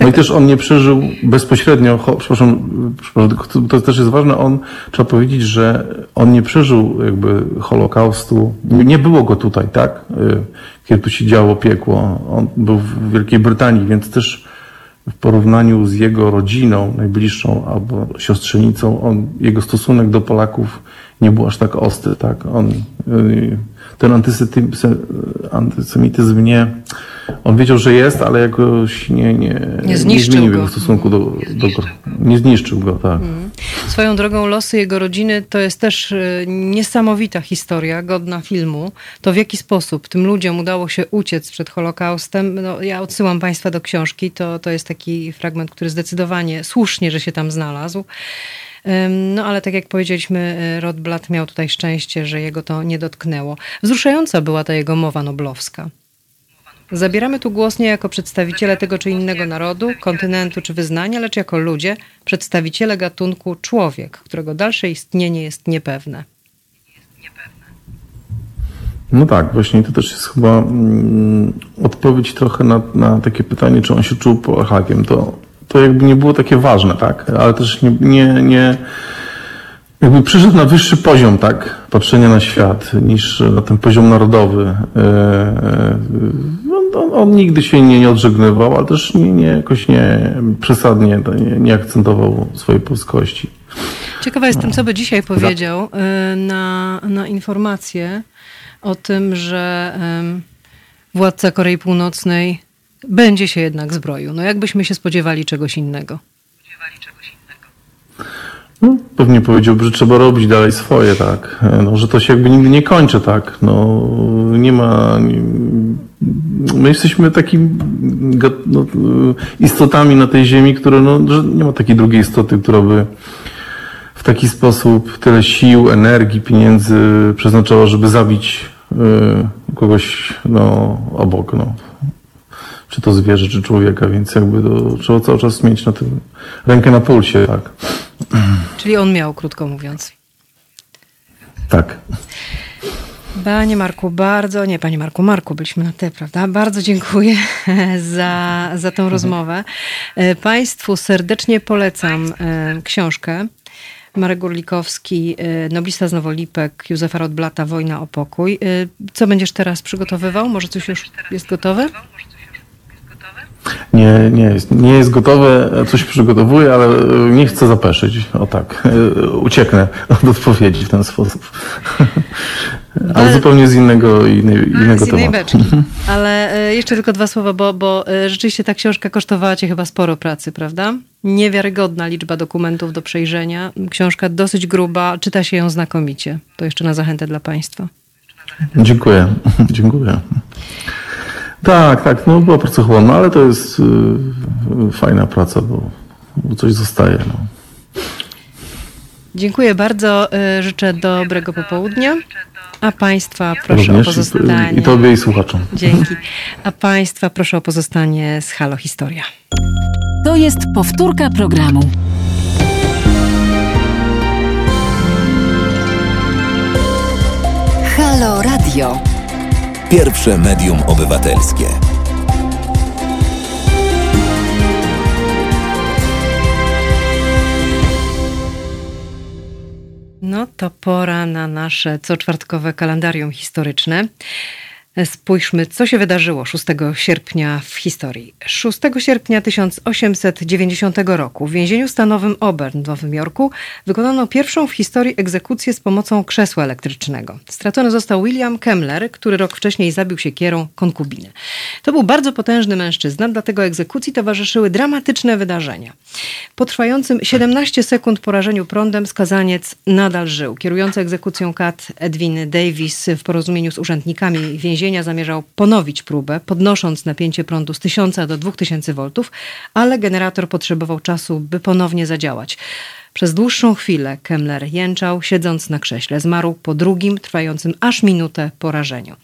No i też on nie przeżył bezpośrednio, przepraszam, przepraszam, to też jest ważne, on, trzeba powiedzieć, że on nie przeżył jakby Holokaustu, nie było go tutaj, tak? Y, Kiedy tu się działo piekło. On był w Wielkiej Brytanii, więc też w porównaniu z jego rodziną najbliższą albo siostrzenicą, on, jego stosunek do Polaków nie był aż tak ostry, tak? On, y, ten antysemityzm nie, on wiedział, że jest, ale jakoś nie, nie, Nie zniszczył zmienił go. jego stosunku do, do nie zniszczył go, tak. Swoją drogą losy jego rodziny to jest też y, niesamowita historia, godna filmu. To w jaki sposób tym ludziom udało się uciec przed Holokaustem. No, ja odsyłam Państwa do książki. To, to jest taki fragment, który zdecydowanie słusznie, że się tam znalazł. No ale tak jak powiedzieliśmy, y, Rotblat miał tutaj szczęście, że jego to nie dotknęło. Wzruszająca była ta jego mowa noblowska. Zabieramy tu głos nie jako przedstawiciele tego czy innego narodu, kontynentu czy wyznania, lecz jako ludzie, przedstawiciele gatunku człowiek, którego dalsze istnienie jest niepewne. No tak, właśnie to też jest chyba mm, odpowiedź trochę na, na takie pytanie, czy on się czuł Polakiem. To, to jakby nie było takie ważne, tak? Ale też nie, nie, nie jakby przyszedł na wyższy poziom, tak? Patrzenia na świat niż na ten poziom narodowy. E, e, on, on nigdy się nie, nie odżegnywał, ale też nie, nie, jakoś nie przesadnie nie, nie akcentował swojej polskości. Ciekawa jestem, co by dzisiaj powiedział na, na informację o tym, że władca Korei Północnej będzie się jednak zbroił. No jakbyśmy się spodziewali czegoś innego. No, pewnie powiedziałby, że trzeba robić dalej swoje, tak. No, że to się jakby nigdy nie kończy, tak. No, nie ma. My jesteśmy takimi no, istotami na tej ziemi, które, no, że nie ma takiej drugiej istoty, która by w taki sposób tyle sił, energii, pieniędzy przeznaczała, żeby zabić y, kogoś no, obok. No. Czy to zwierzę, czy człowieka, więc jakby to trzeba cały czas mieć na tym rękę na pulsie, tak. Czyli on miał, krótko mówiąc. Tak. Panie Marku, bardzo, nie Panie Marku, Marku, byliśmy na ty, prawda? Bardzo dziękuję za, za tą rozmowę. E, państwu serdecznie polecam e, książkę. Marek Gurlikowski, e, noblista z Nowolipek, Józefa Rodblata, Wojna o pokój. Co będziesz teraz przygotowywał? Może coś już jest gotowe? Nie, nie jest, nie jest gotowe, coś przygotowuję, ale nie chcę zapeszyć. O tak, ucieknę od odpowiedzi w ten sposób. Ale zupełnie z innego, innej, innego z innej tematu. Beczki. Ale e, jeszcze tylko dwa słowa, bo, bo e, rzeczywiście ta książka kosztowała cię chyba sporo pracy, prawda? Niewiarygodna liczba dokumentów do przejrzenia. Książka dosyć gruba, czyta się ją znakomicie. To jeszcze na zachętę dla Państwa. Dziękuję, dziękuję. Tak, tak, no była pracochłonna, ale to jest y, fajna praca, bo, bo coś zostaje. No. Dziękuję bardzo. Y, życzę dobrego popołudnia. A Państwa proszę Również o pozostanie. I Tobie i słuchaczom. Dzięki. A Państwa proszę o pozostanie z Halo Historia. To jest powtórka programu. Halo Radio. Pierwsze medium obywatelskie. No to pora na nasze coczwartkowe kalendarium historyczne. Spójrzmy, co się wydarzyło 6 sierpnia w historii. 6 sierpnia 1890 roku w więzieniu stanowym Auburn w Nowym Jorku wykonano pierwszą w historii egzekucję z pomocą krzesła elektrycznego. Stracony został William Kemmler, który rok wcześniej zabił się kierą konkubiny. To był bardzo potężny mężczyzna, dlatego egzekucji towarzyszyły dramatyczne wydarzenia. Po trwającym 17 sekund porażeniu prądem skazaniec nadal żył. Kierujący egzekucją Kat Edwin Davis w porozumieniu z urzędnikami więzienia zamierzał ponowić próbę, podnosząc napięcie prądu z 1000 do 2000 V, ale generator potrzebował czasu, by ponownie zadziałać. Przez dłuższą chwilę Kemmler jęczał, siedząc na krześle. Zmarł po drugim, trwającym aż minutę porażeniu.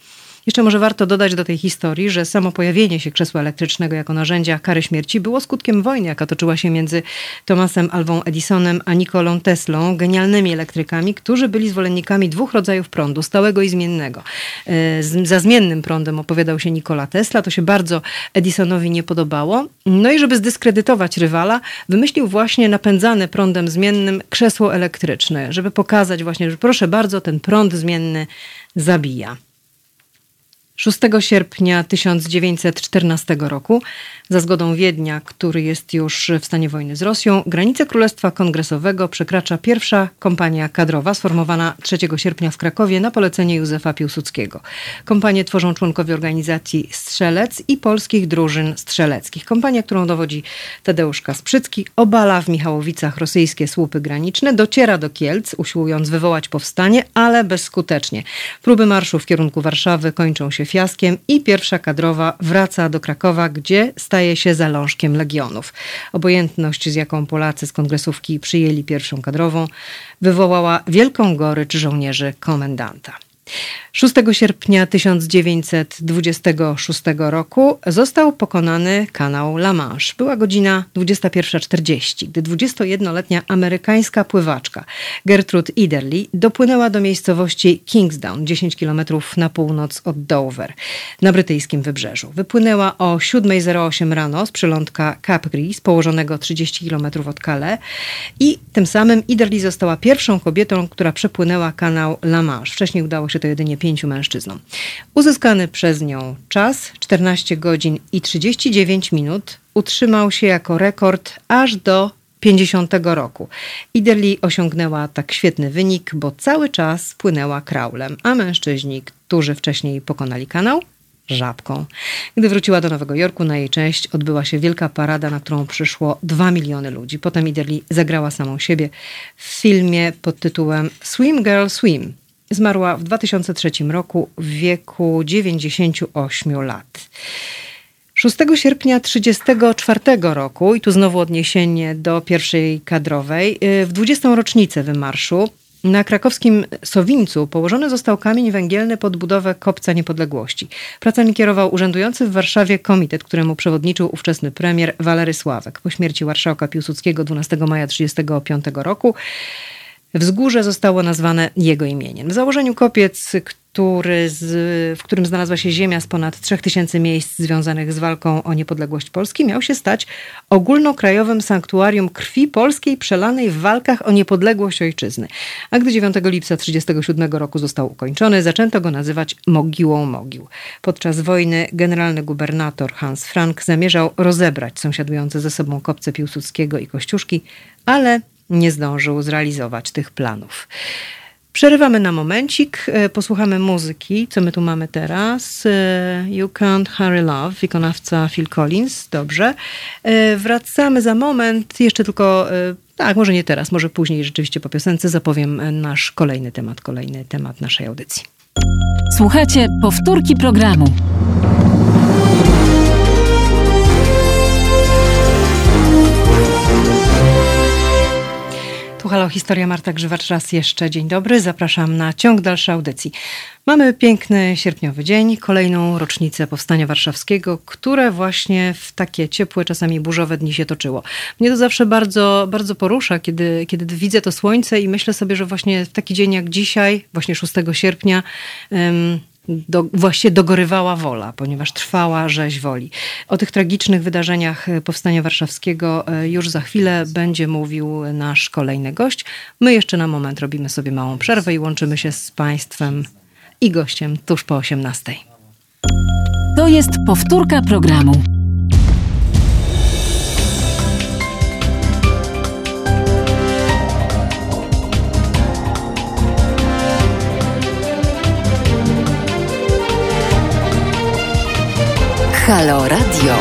Jeszcze może warto dodać do tej historii, że samo pojawienie się krzesła elektrycznego jako narzędzia kary śmierci było skutkiem wojny, jaka toczyła się między Thomasem Alwą Edisonem a Nikolą Teslą, genialnymi elektrykami, którzy byli zwolennikami dwóch rodzajów prądu, stałego i zmiennego. E, za zmiennym prądem opowiadał się Nikola Tesla, to się bardzo Edisonowi nie podobało. No i żeby zdyskredytować rywala, wymyślił właśnie napędzane prądem zmiennym krzesło elektryczne, żeby pokazać właśnie, że proszę bardzo, ten prąd zmienny zabija. 6 sierpnia 1914 roku za zgodą Wiednia, który jest już w stanie wojny z Rosją, granice Królestwa Kongresowego przekracza pierwsza kompania kadrowa sformowana 3 sierpnia w Krakowie na polecenie Józefa Piłsudskiego. Kompanię tworzą członkowie organizacji Strzelec i polskich drużyn strzeleckich. Kompania, którą dowodzi Tadeusz Kasprzycki, obala w Michałowicach rosyjskie słupy graniczne, dociera do Kielc, usiłując wywołać powstanie, ale bezskutecznie. Próby marszu w kierunku Warszawy kończą się fiaskiem i pierwsza kadrowa wraca do Krakowa, gdzie staje się zalążkiem legionów. Obojętność, z jaką Polacy z kongresówki przyjęli pierwszą kadrową, wywołała wielką gorycz żołnierzy komendanta. 6 sierpnia 1926 roku został pokonany kanał La Manche. Była godzina 21.40, gdy 21-letnia amerykańska pływaczka Gertrude Iderly dopłynęła do miejscowości Kingsdown, 10 km na północ od Dover, na brytyjskim wybrzeżu. Wypłynęła o 7.08 rano z przylądka Capgris, położonego 30 km od Calais i tym samym Iderly została pierwszą kobietą, która przepłynęła kanał La Manche. Wcześniej udało się to jedynie pięciu mężczyznom. Uzyskany przez nią czas 14 godzin i 39 minut utrzymał się jako rekord aż do 50 roku. Ideli osiągnęła tak świetny wynik, bo cały czas płynęła kraulem, a mężczyźni, którzy wcześniej pokonali kanał, żabką. Gdy wróciła do Nowego Jorku, na jej część odbyła się wielka parada, na którą przyszło 2 miliony ludzi. Potem Iderli zagrała samą siebie w filmie pod tytułem Swim Girl Swim. Zmarła w 2003 roku w wieku 98 lat. 6 sierpnia 1934 roku, i tu znowu odniesienie do pierwszej kadrowej, y, w 20. rocznicę wymarszu na krakowskim Sowińcu położony został kamień węgielny pod budowę Kopca Niepodległości. Pracami kierował urzędujący w Warszawie komitet, któremu przewodniczył ówczesny premier Walery Sławek. Po śmierci marszałka Piłsudskiego 12 maja 1935 roku Wzgórze zostało nazwane jego imieniem. W założeniu kopiec, który z, w którym znalazła się ziemia z ponad 3000 miejsc związanych z walką o niepodległość Polski, miał się stać ogólnokrajowym sanktuarium krwi polskiej przelanej w walkach o niepodległość ojczyzny. A gdy 9 lipca 1937 roku został ukończony, zaczęto go nazywać Mogiłą Mogił. Podczas wojny generalny gubernator Hans Frank zamierzał rozebrać sąsiadujące ze sobą kopce Piłsudskiego i Kościuszki, ale nie zdążył zrealizować tych planów. Przerywamy na momencik, e, posłuchamy muzyki. Co my tu mamy teraz? E, you Can't Hurry Love, wykonawca Phil Collins. Dobrze. E, wracamy za moment. Jeszcze tylko, tak, może nie teraz, może później rzeczywiście po piosence zapowiem nasz kolejny temat, kolejny temat naszej audycji. Słuchajcie powtórki programu. Tu Halo Historia, Marta Grzywacz raz jeszcze. Dzień dobry, zapraszam na ciąg dalszy audycji. Mamy piękny sierpniowy dzień, kolejną rocznicę Powstania Warszawskiego, które właśnie w takie ciepłe, czasami burzowe dni się toczyło. Mnie to zawsze bardzo, bardzo porusza, kiedy, kiedy widzę to słońce i myślę sobie, że właśnie w taki dzień jak dzisiaj, właśnie 6 sierpnia, um, do, właściwie dogorywała wola, ponieważ trwała rzeź woli. O tych tragicznych wydarzeniach Powstania Warszawskiego e, już za chwilę będzie mówił nasz kolejny gość. My jeszcze na moment robimy sobie małą przerwę i łączymy się z Państwem i gościem tuż po 18. To jest powtórka programu. Halo Radio.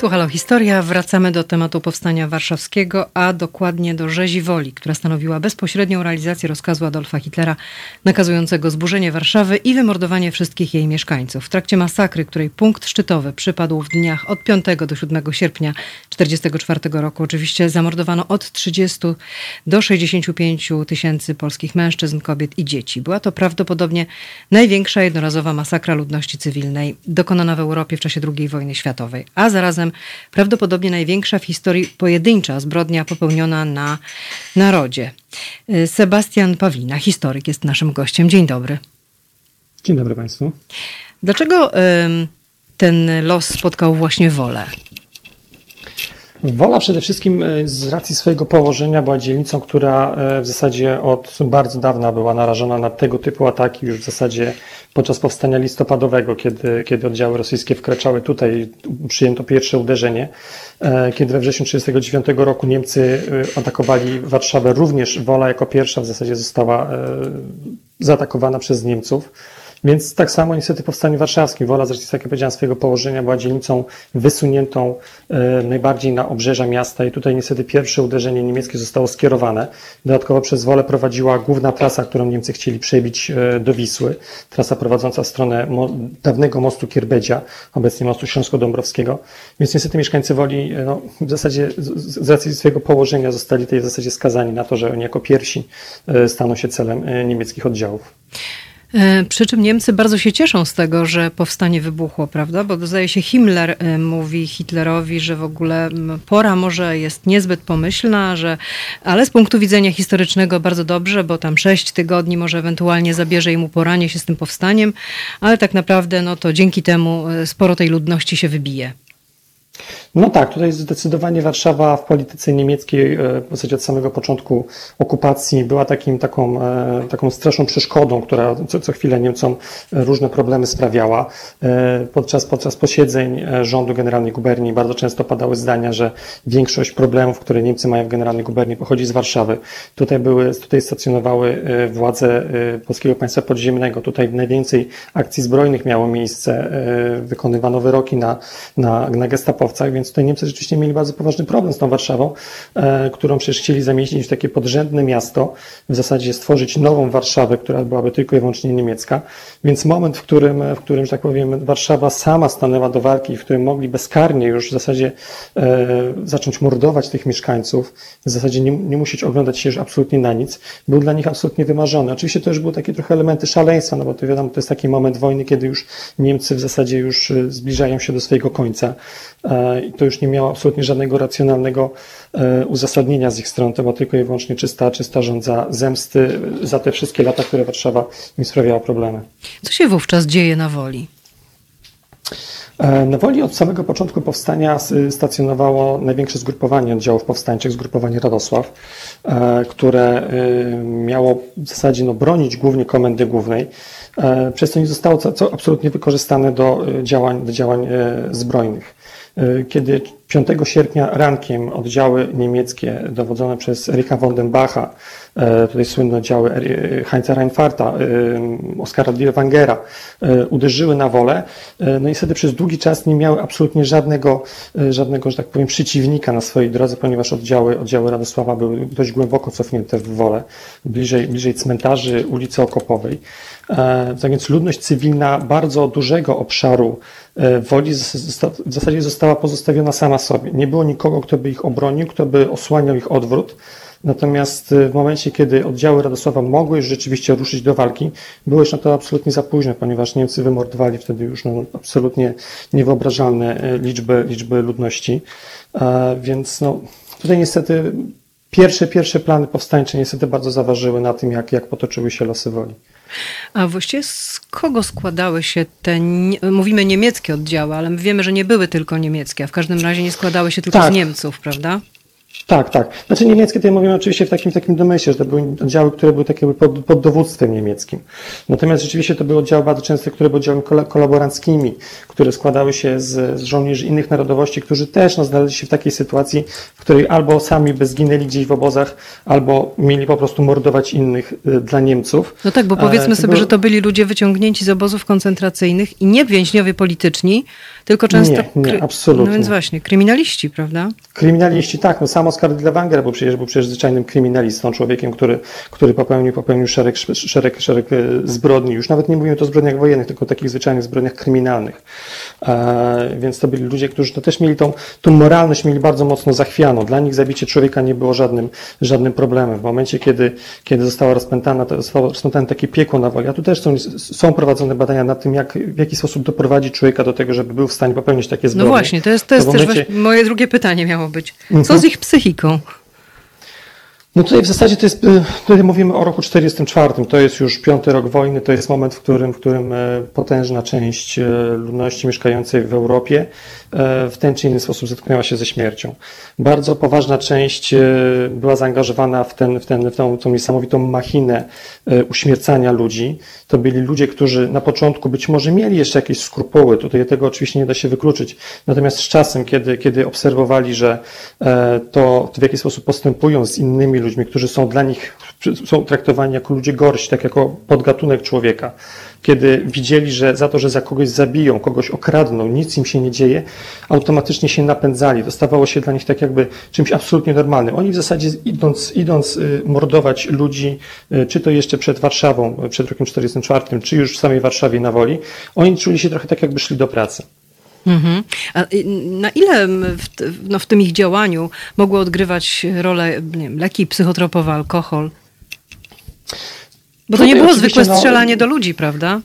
Tu Halo Historia. Wracamy do tematu powstania warszawskiego, a dokładnie do rzezi woli, która stanowiła bezpośrednią realizację rozkazu Adolfa Hitlera nakazującego zburzenie Warszawy i wymordowanie wszystkich jej mieszkańców. W trakcie masakry, której punkt szczytowy przypadł w dniach od 5 do 7 sierpnia 1944 roku, oczywiście zamordowano od 30 do 65 tysięcy polskich mężczyzn, kobiet i dzieci. Była to prawdopodobnie największa jednorazowa masakra ludności cywilnej dokonana w Europie w czasie II wojny światowej, a zarazem prawdopodobnie największa w historii pojedyncza zbrodnia popełniona na narodzie. Y, Sebastian Pawlina, historyk, jest naszym gościem. Dzień dobry. Dzień dobry Państwu. Dlaczego ten los spotkał właśnie wolę? Wola przede wszystkim e, z racji swojego położenia była dzielnicą, która e, w zasadzie od bardzo dawna była narażona na tego typu ataki już w zasadzie podczas powstania listopadowego, kiedy, kiedy oddziały rosyjskie wkraczały tutaj, przyjęto pierwsze uderzenie. E, kiedy we wrześniu 1939 roku Niemcy atakowali Warszawę, również Wola jako pierwsza w zasadzie została zaatakowana przez Niemców. Więc tak samo niestety powstanie warszawskim. Wola z racji, jak ja powiedziałem, swojego położenia była dzielnicą wysuniętą e, najbardziej na obrzeża miasta i tutaj niestety pierwsze uderzenie niemieckie zostało skierowane. Dodatkowo przez Wolę prowadziła główna trasa, którą Niemcy chcieli przebić e, do Wisły. Trasa prowadząca w stronę dawnego mostu Kierbedzia, obecnie mostu Śląsko-Dąbrowskiego. Więc niestety mieszkańcy Woli e, no, w zasadzie z, racji swojego położenia zostali tutaj w zasadzie skazani na to, że oni jako pierwsi staną się celem niemieckich oddziałów. E, przy czym Niemcy bardzo się cieszą z tego, że powstanie wybuchło, prawda? Bo zdaje się Himmler e, mówi Hitlerowi, że w ogóle pora może jest niezbyt pomyślna, że, ale z punktu widzenia historycznego bardzo dobrze, bo tam sześć tygodni może ewentualnie zabierze mu poranie się z tym powstaniem, ale tak naprawdę no to dzięki temu e, sporo tej ludności się wybije. No tak, tutaj zdecydowanie Warszawa w polityce niemieckiej e, w zasadzie od samego początku okupacji była takim, taką, e, taką straszną przeszkodą, która co, co chwilę Niemcom różne problemy sprawiała. E, podczas, podczas posiedzeń rządu Generalnej Guberni bardzo często padały zdania, że większość problemów, które Niemcy mają w Generalnej Guberni pochodzi z Warszawy. Tutaj były, tutaj stacjonowały władze Polskiego Państwa Podziemnego. Tutaj najwięcej akcji zbrojnych miało miejsce, wykonywano wyroki na, na, na więc tutaj Niemcy rzeczywiście mieli bardzo poważny problem z tą Warszawą, e, którą przecież chcieli zamieścić w takie podrzędne miasto, w zasadzie stworzyć nową Warszawę, która byłaby tylko i wyłącznie niemiecka. Więc moment, w którym, w którym że tak powiem, Warszawa sama stanęła do walki, w którym mogli bezkarnie już w zasadzie e, zacząć mordować tych mieszkańców, w zasadzie nie, nie musieć oglądać się już absolutnie na nic, był dla nich absolutnie wymarzony. Oczywiście to już były takie trochę elementy szaleństwa, no bo to wiadomo, to jest taki moment wojny, kiedy już Niemcy w zasadzie już e, zbliżają się do swojego końca. E, I to już nie miało absolutnie żadnego racjonalnego e, uzasadnienia z ich strony. To była tylko i wyłącznie czysta, czysta rządza zemsty za te wszystkie lata, które Warszawa im sprawiała problemy. Co się wówczas dzieje na woli? E, na Woli od samego początku powstania stacjonowało największe zgrupowanie oddziałów powstańczych, zgrupowanie Radosław, które miało w zasadzie no, bronić głównie komendy głównej, przez co nie zostało co, co absolutnie wykorzystane do działań, do działań zbrojnych. E, kiedy 5 sierpnia rankiem oddziały niemieckie dowodzone przez Erika von den Bacha, tutaj słynne oddziały Heinza Reinfarta, e, Oskara Dirwangera, uderzyły na wolę, no i wtedy przez długi czas nie miały absolutnie żadnego, żadnego, że tak powiem, przeciwnika na swojej drodze, ponieważ oddziały, oddziały Radosława były dość głęboko cofnięte w wolę, bliżej, bliżej cmentarzy ulicy Okopowej. Tak więc ludność cywilna bardzo dużego obszaru E, Woli w zasadzie została pozostawiona sama sobie. Nie było nikogo, kto by ich obronił, kto by osłaniał ich odwrót. Natomiast e, w momencie, kiedy oddziały Radosława mogły już rzeczywiście ruszyć do walki, było już na to absolutnie za późno, ponieważ Niemcy wymordowali wtedy już no, absolutnie niewyobrażalne e, liczby, liczby ludności. Więc no, tutaj niestety pierwsze, pierwsze plany powstańcze niestety bardzo zaważyły na tym, jak, jak potoczyły się losy woli. A właściwie z kogo składały się te, mówimy niemieckie oddziały, ale my wiemy, że nie były tylko niemieckie, a w każdym razie nie składały się tylko tak. z Niemców, prawda? Tak, tak. Znaczy niemieckie tutaj mówimy oczywiście w takim, takim domyśle, że to były oddziały, które były takie pod, pod dowództwem niemieckim. Natomiast rzeczywiście to były oddziały bardzo często, które były oddziałami kolaboranckimi, które składały się z, z żołnierzy innych narodowości, którzy też no, znaleźli się w takiej sytuacji, w której albo sami by zginęli gdzieś w obozach, albo mieli po prostu mordować innych y, dla Niemców. No tak, bo powiedzmy e, sobie, że to byli ludzie wyciągnięci z obozów koncentracyjnych i nie więźniowie polityczni, tylko często... Nie, nie absolutnie. No więc właśnie, kryminaliści, prawda? Kryminaliści, tak. No sam Oskar Dlewanger był przecież, był przecież zwyczajnym kryminalistą, człowiekiem, który, który popełnił, popełnił szereg, szereg, szereg e, zbrodni. Już nawet nie mówimy tu o zbrodniach wojennych, tylko o takich zwyczajnych zbrodniach kryminalnych. E, więc to byli ludzie, którzy to też mieli tą, tą moralność, mieli bardzo mocno zachwianą. Dla nich zabicie człowieka nie było żadnym, żadnym problemem. W momencie, kiedy, kiedy została rozpętana, to zostało rozpętane takie piekło na woli, a tu też są, są prowadzone badania nad tym, jak, w jaki sposób doprowadzić człowieka do tego, żeby był w stanie popełnić takie no zbrodnie. No właśnie, to jest, to jest to też momencie... moje drugie pytanie miało być. Co mhm. z ich psychiką? No tutaj w zasadzie to jest, y, tutaj mówimy o roku 44, to jest już piąty rok wojny, to jest moment, w którym, w którym e, potężna część e, ludności mieszkającej w Europie e, w ten czy inny sposób zetknęła się ze śmiercią. Bardzo poważna część była zaangażowana w, ten, w, ten, w tą, tą niesamowitą machinę uśmiercania ludzi. To byli ludzie, którzy na początku być może mieli jeszcze jakieś skrupuły, tutaj tego oczywiście nie da się wykluczyć, natomiast z czasem, kiedy, kiedy obserwowali, że to w jaki sposób postępują z innymi ludźmi, którzy są dla nich, są traktowani jako ludzie gorsi, tak jako podgatunek człowieka. Kiedy widzieli, że za to, że za kogoś zabiją, kogoś okradną, nic im się nie dzieje, automatycznie się napędzali. To stawało się dla nich tak jakby czymś absolutnie normalnym. Oni w zasadzie idąc, idąc y, mordować ludzi, y, czy to jeszcze przed Warszawą, przed rokiem 1944, czy już w samej Warszawie na woli, oni czuli się trochę tak, jakby szli do pracy. Mhm. A na ile w, no, w tym ich działaniu mogły odgrywać rolę wiem, leki psychotropowe, alkohol? Bo to nie było zwykłe no, strzelanie do ludzi, prawda?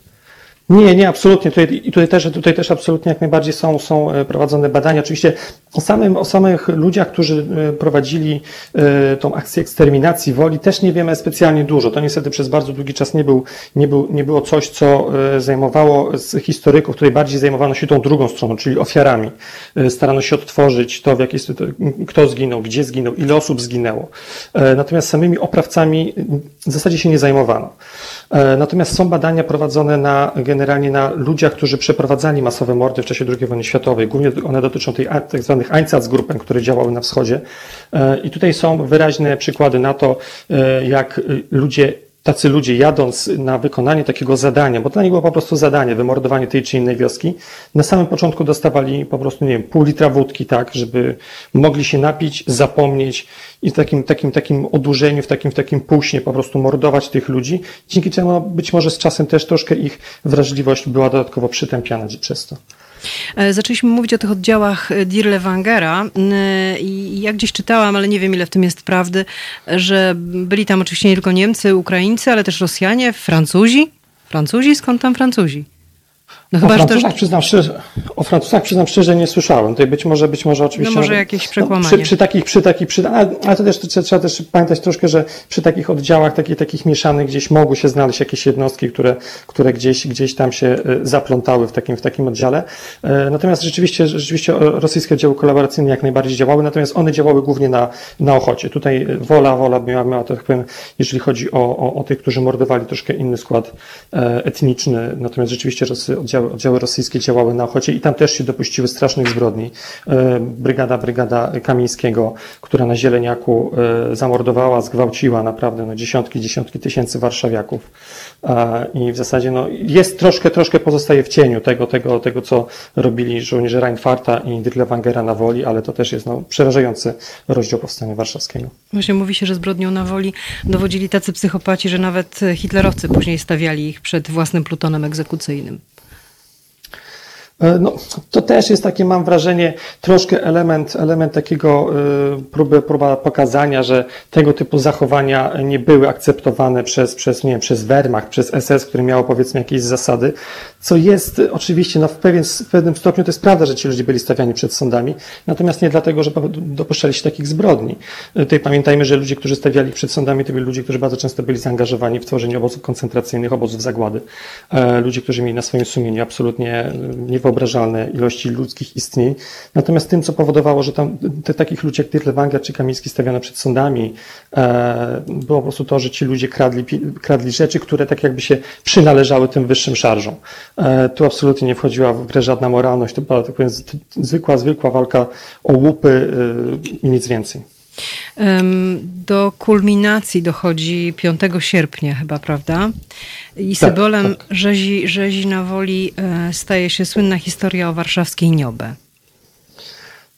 Nie, nie, absolutnie. Tutaj, I tutaj też, tutaj też absolutnie jak najbardziej są, są e, prowadzone badania. Oczywiście o, samym, o samych ludziach, którzy e, prowadzili e, tą akcję eksterminacji woli, też nie wiemy specjalnie dużo. To niestety przez bardzo długi czas nie, był, nie, był, nie było coś, co zajmowało z historyków, tutaj bardziej zajmowano się tą drugą stroną, czyli ofiarami. Starano się odtworzyć to, w jakiej, kto zginął, gdzie zginął, ile osób zginęło. Natomiast samymi oprawcami w zasadzie się nie zajmowano. Natomiast są badania prowadzone na generalnie na ludziach, którzy przeprowadzali masowe mordy w czasie II wojny światowej. Głównie one dotyczą tej tak zwanych Einsatzgruppen, które działały na wschodzie. E, I tutaj są wyraźne przykłady na to, e, jak ludzie tacy ludzie jadąc na wykonanie takiego zadania, bo to nie było po prostu zadanie, wymordowanie tej czy innej wioski, na samym początku dostawali po prostu, nie wiem, pół litra wódki, tak, żeby mogli się napić, zapomnieć i w takim, takim, takim odurzeniu, w takim, w takim półśnie po prostu mordować tych ludzi, dzięki czemu być może z czasem też troszkę ich wrażliwość była dodatkowo przytępiana przez to. E, zaczęliśmy mówić o tych oddziałach e, Dirlewangera e, i ja gdzieś czytałam, ale nie wiem ile w tym jest prawdy, że byli tam oczywiście nie tylko Niemcy, Ukraińcy, ale też Rosjanie, Francuzi. Francuzi? Skąd tam Francuzi? No chyba, o Francuzach, też... przyznam szczerze, o Francuzach przyznam szczerze nie słyszałem. Tutaj być może, być może oczywiście... No może jakieś przekłamanie. No, przy, przy, takich, przy takich, przy, ale, ale to też to trzeba też pamiętać troszkę, że przy takich oddziałach, takich, takich mieszanych gdzieś mogły się znaleźć jakieś jednostki, które, które gdzieś, gdzieś tam się e, zaplątały w takim, w takim oddziale. E, natomiast rzeczywiście, rzeczywiście rosyjskie oddziały kolaboracyjne jak najbardziej działały, natomiast one działały głównie na, na Ochocie. Tutaj wola, wola miała, miała tak powiem, jeżeli chodzi o, o, o tych, którzy mordowali troszkę inny skład e, etniczny, natomiast rzeczywiście oddziały, oddziały rosyjskie działały na Ochocie i tam też się dopuściły strasznych zbrodni. E, brygada, brygada Kamińskiego, która na Zieleniaku e, zamordowała, zgwałciła naprawdę no, dziesiątki, dziesiątki tysięcy warszawiaków. I w zasadzie no, jest troszkę, troszkę pozostaje w cieniu tego, tego, tego co robili żołnierze Reinfarta i Dirlewangera na Woli, ale to też jest no, przerażający rozdział Powstania Warszawskiego. Właśnie mówi się, że zbrodnią na Woli dowodzili tacy psychopaci, że nawet hitlerowcy później stawiali ich przed własnym plutonem egzekucyjnym. E, no, to też jest takie, mam wrażenie, troszkę element, element takiego e, próby, próba pokazania, że tego typu zachowania nie były akceptowane przez, przez, nie wiem, przez Wehrmacht, przez SS, które miało powiedzmy jakieś zasady, co jest oczywiście, no w, pewien, w pewnym stopniu to jest prawda, że ci ludzie byli stawiani przed sądami, natomiast nie dlatego, że dopuszczali się takich zbrodni. E, tutaj pamiętajmy, że ludzie, którzy stawiali przed sądami, to byli ludzie, którzy bardzo często byli zaangażowani w tworzenie obozów koncentracyjnych, obozów zagłady. Ludzie, którzy mieli na swoim sumieniu absolutnie nie niewyobrażalne ilości ludzkich istnień. Natomiast tym, co powodowało, że tam te, takich ludzi jak Dirlewanger czy Kamiński stawiano przed sądami, e, było po prostu to, że ci ludzie kradli, kradli rzeczy, które tak jakby się przynależały tym wyższym szarżom. E, tu absolutnie nie wchodziła w grę żadna moralność, to była tak powiem, zwykła, zwykła walka o łupy e, i nic więcej. Do kulminacji dochodzi 5 sierpnia chyba, prawda? I tak, symbolem tak. Rzezi, rzezi na woli e, staje się słynna historia o warszawskiej Niobę.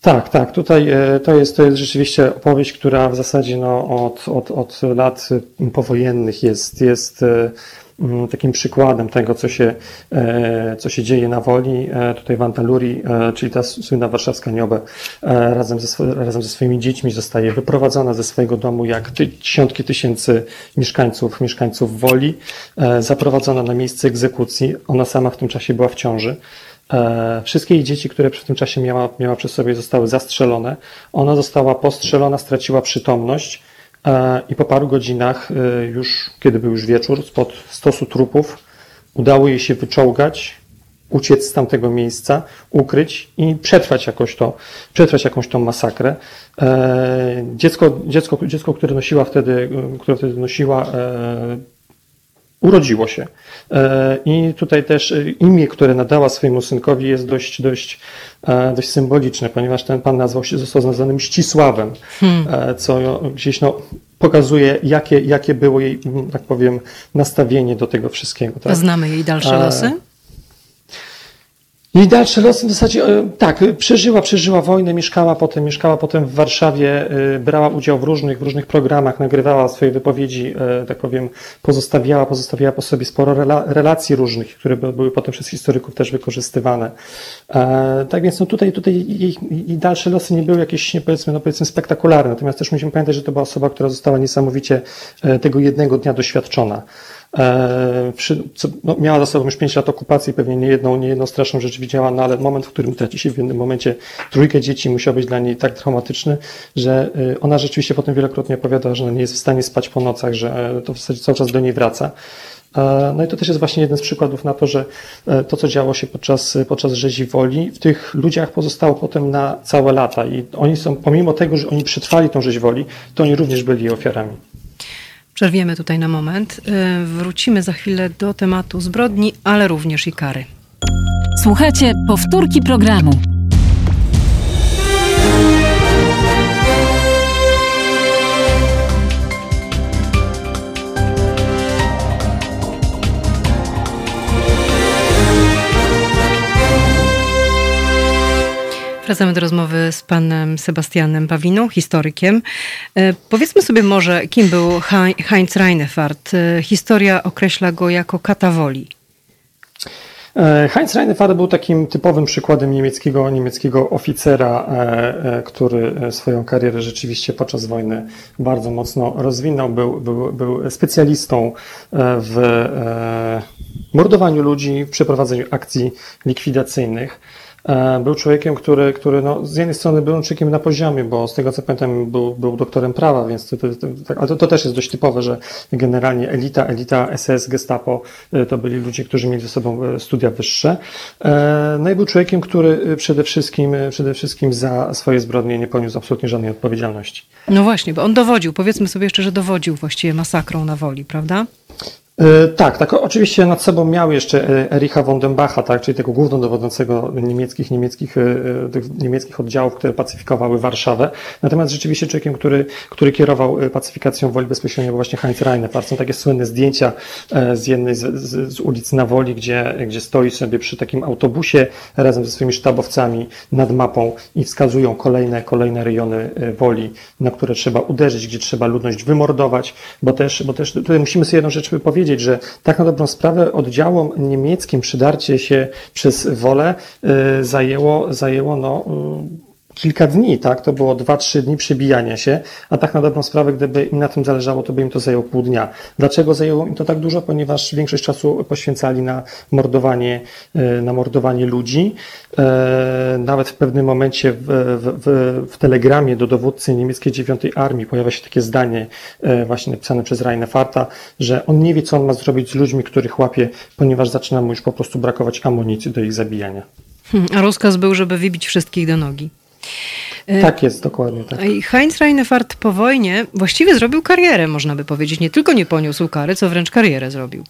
Tak, tak. Tutaj e, to jest, to jest rzeczywiście opowieść, która w zasadzie no, od, od, od lat powojennych jest, jest e, takim przykładem tego, co się, e, co się dzieje na woli. E, tutaj w Antalurii, e, czyli ta słynna warszawska niobę, razem ze, razem ze swoimi dziećmi zostaje wyprowadzona ze swojego domu, jak dziesiątki tysięcy mieszkańców, mieszkańców woli, zaprowadzona na miejsce egzekucji. Ona sama w tym czasie była w ciąży. Wszystkie jej dzieci, które w tym czasie miała, miała przy sobie, zostały zastrzelone. Ona została postrzelona, straciła przytomność I po paru godzinach, e, już kiedy był już wieczór, spod stosu trupów, udało jej się wyczołgać, uciec z tamtego miejsca, ukryć i przetrwać jakoś to, przetrwać jakąś tą masakrę. E, dziecko, dziecko, dziecko które nosiła wtedy, które wtedy nosiła, urodziło się. E, I tutaj też e, imię, które nadała swojemu synkowi jest dość, dość, e, dość symboliczne, ponieważ ten pan nazwał się, został nazwany Mścisławem, hmm. co gdzieś no, pokazuje, jakie, jakie było jej, tak powiem, nastawienie do tego wszystkiego. Tak? Znamy jej dalsze losy? I dalsze losy w zasadzie, e, tak, przeżyła, przeżyła wojnę, mieszkała potem, mieszkała potem w Warszawie, e, brała udział w różnych, w różnych programach, nagrywała swoje wypowiedzi, e, tak powiem, pozostawiała, pozostawiała po sobie sporo relacji różnych, które były potem przez historyków też wykorzystywane. Tak więc no tutaj, tutaj jej, jej dalsze losy nie były jakieś, nie powiedzmy, no powiedzmy spektakularne, natomiast też musimy pamiętać, że to była osoba, która została niesamowicie tego jednego dnia doświadczona. E, przy, co, no, miała za sobą już 5 lat okupacji, pewnie nie jedną, nie jedną straszną rzecz widziała, no ale moment, w którym traci się w jednym momencie trójkę dzieci, musiał być dla niej tak traumatyczny, że e, ona rzeczywiście potem wielokrotnie opowiada, że nie jest w stanie spać po nocach, że e, to w zasadzie cały czas do niej wraca. No i to też jest właśnie jeden z przykładów na to, że to, co działo się podczas, podczas rzezi woli, w tych ludziach pozostało potem na całe lata i oni są, pomimo tego, że oni przetrwali tą rzeź woli, to oni również byli ofiarami. Przerwiemy tutaj na moment. Y, wrócimy za chwilę do tematu zbrodni, ale również i kary. Słuchajcie powtórki programu. Wracamy do rozmowy z panem Sebastianem Pawiną, historykiem. E, powiedzmy sobie może, kim był Heinz Reinefart. E, historia określa go jako katawoli. E, Heinz Reinefart był takim typowym przykładem niemieckiego, niemieckiego oficera, który swoją karierę rzeczywiście podczas wojny bardzo mocno rozwinął. Był, był, był specjalistą w mordowaniu ludzi, w przeprowadzeniu akcji likwidacyjnych. E, był człowiekiem, który, który no, z jednej strony był człowiekiem na poziomie, bo z tego co pamiętam był, był doktorem prawa, więc to, to, to, tak, to też jest dość typowe, że generalnie elita, elita SS, Gestapo e, to byli ludzie, którzy mieli ze sobą e, studia wyższe. No i był człowiekiem, który przede wszystkim, przede wszystkim za swoje zbrodnie nie poniósł absolutnie żadnej odpowiedzialności. No właśnie, bo on dowodził, powiedzmy sobie jeszcze, że dowodził właściwie masakrą na woli, prawda? E, tak, tak. Oczywiście nad sobą miał jeszcze e, Ericha von tak, czyli tego głównodowodzącego niemieckich, niemieckich, e, tych niemieckich oddziałów, które pacyfikowały Warszawę. Natomiast rzeczywiście człowiekiem, który, który kierował pacyfikacją woli bezpośrednio był właśnie Heinz Reinefart. Są takie słynne zdjęcia z jednej z, z, z ulic na Woli, gdzie, gdzie stoi sobie przy takim autobusie razem ze swoimi sztabowcami nad mapą i wskazują kolejne, kolejne rejony Woli, na które trzeba uderzyć, gdzie trzeba ludność wymordować, bo też, bo też tutaj musimy sobie jedną rzecz powiedzieć, powiedzieć, że tak na dobrą sprawę oddziałom niemieckim przydarcie się przez wolę y, zajęło, zajęło no, kilka dni, tak? To było dwa, trzy dni przebijania się, a tak na dobrą sprawę, gdyby im na tym zależało, to by im to zajęło pół dnia. Dlaczego zajęło im to tak dużo? Ponieważ większość czasu poświęcali na mordowanie, e, na mordowanie ludzi. E, nawet w pewnym momencie w, w, w telegramie do dowódcy niemieckiej dziewiątej armii pojawia się takie zdanie e, właśnie napisane przez Reinharta, że on nie wie, co on ma zrobić z ludźmi, których łapie, ponieważ zaczyna mu już po prostu brakować amunicji do ich zabijania. Hmm, a rozkaz był, żeby wybić wszystkich do nogi. E, tak jest, dokładnie tak. Heinz Reinefart po wojnie właściwie zrobił karierę, można by powiedzieć. Nie tylko nie poniósł kary, co wręcz karierę zrobił.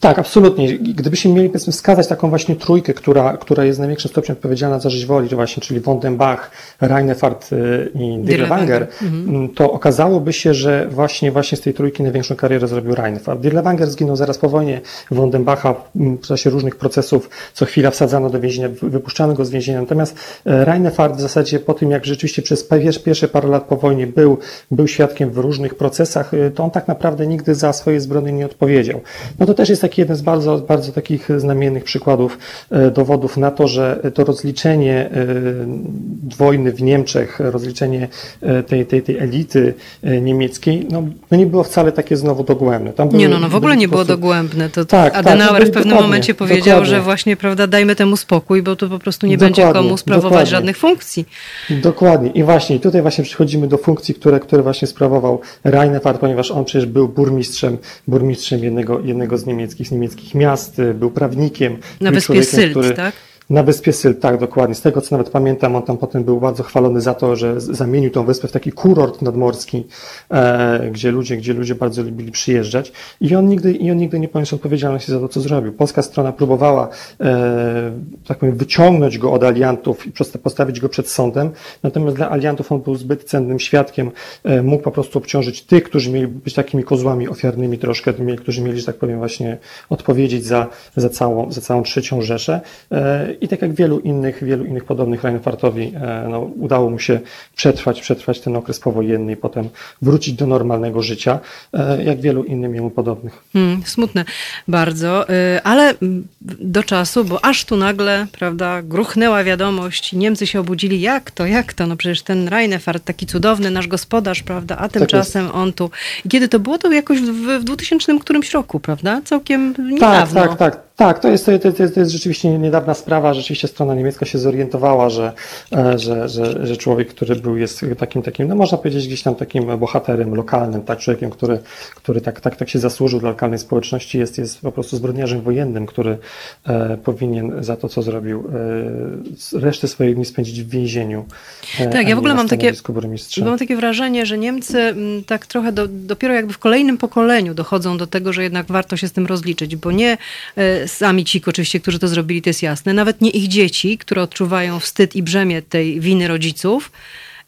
Tak, absolutnie. Gdybyśmy mieli powiedzmy wskazać taką właśnie trójkę, która, która jest w największym stopniu odpowiedzialna za rzeź woli, właśnie, czyli Wondenbach, Reinefart y, i Dirlewanger, mhm. mm, to okazałoby się, że właśnie, właśnie z tej trójki największą karierę zrobił Reinefart. Dirlewanger zginął zaraz po wojnie, Wondenbacha w czasie różnych procesów co chwila wsadzano do więzienia, wypuszczano go z więzienia. Natomiast e, Reinefart w zasadzie po tym, jak rzeczywiście przez pierwsze parę lat po wojnie był, był świadkiem w różnych procesach, y, to on tak naprawdę nigdy za swoje zbrodnie nie odpowiedział. No to też jest taki jeden z bardzo, bardzo takich znamiennych przykładów, e, dowodów na to, że to rozliczenie e, wojny w Niemczech, rozliczenie e, tej, tej, tej elity niemieckiej, no, no nie było wcale takie znowu dogłębne. Tam nie, no, no w ogóle nie było dogłębne. To tak, tak Adenauer tak, w pewnym momencie powiedział, dokładnie. że właśnie, prawda, dajmy temu spokój, bo to po prostu nie dokładnie, będzie komu sprawować dokładnie. żadnych funkcji. Dokładnie. I właśnie tutaj właśnie przechodzimy do funkcji, które, które właśnie sprawował Reinhardt, ponieważ on przecież był burmistrzem, burmistrzem jednego, jednego z niemieckich, z niemieckich miast, y, był prawnikiem. Na wyspie Sylt, tak? Na wyspie Sylt, tak, dokładnie. Z tego, co nawet pamiętam, on tam potem był bardzo chwalony za to, że zamienił tą wyspę w taki kurort nadmorski, e, gdzie, ludzie, gdzie ludzie bardzo lubili przyjeżdżać. I on nigdy, i on nigdy nie poniósł odpowiedzialności za to, co zrobił. Polska strona próbowała, e, tak powiem, wyciągnąć go od aliantów i postawić go przed sądem. Natomiast dla aliantów on był zbyt cennym świadkiem. E, mógł po prostu obciążyć tych, którzy mieli być takimi kozłami ofiarnymi troszkę, którzy mieli, że tak powiem, właśnie odpowiedzieć za, za, całą, za całą trzecią Rzeszę. E, i tak jak wielu innych, wielu innych podobnych Reinhardtowi, no, udało mu się przetrwać, przetrwać ten okres powojenny i potem wrócić do normalnego życia, jak wielu innym jemu podobnych. Hmm, smutne bardzo, ale do czasu, bo aż tu nagle, prawda, gruchnęła wiadomość, Niemcy się obudzili, jak to, jak to, no przecież ten Reinefart, taki cudowny nasz gospodarz, prawda, a tymczasem tak on tu. I kiedy to było? To jakoś w, w 2000 którymś roku, prawda? Całkiem niedawno. Tak, tak, tak. Tak, to jest, to, jest, to jest rzeczywiście niedawna sprawa. Rzeczywiście strona niemiecka się zorientowała, że, e, że, że, że człowiek, który był, jest takim, takim, no można powiedzieć, gdzieś tam takim bohaterem lokalnym, tak, człowiekiem, który, który tak, tak, tak się zasłużył dla lokalnej społeczności, jest, jest po prostu zbrodniarzem wojennym, który e, powinien za to, co zrobił, e, resztę swoich dni spędzić w więzieniu. E, tak, ja w ogóle mam takie, mam takie wrażenie, że Niemcy m, tak trochę do, dopiero jakby w kolejnym pokoleniu dochodzą do tego, że jednak warto się z tym rozliczyć, bo nie e, sami ci oczywiście, którzy to zrobili, to jest jasne, nawet nie ich dzieci, które odczuwają wstyd i brzemię tej winy rodziców,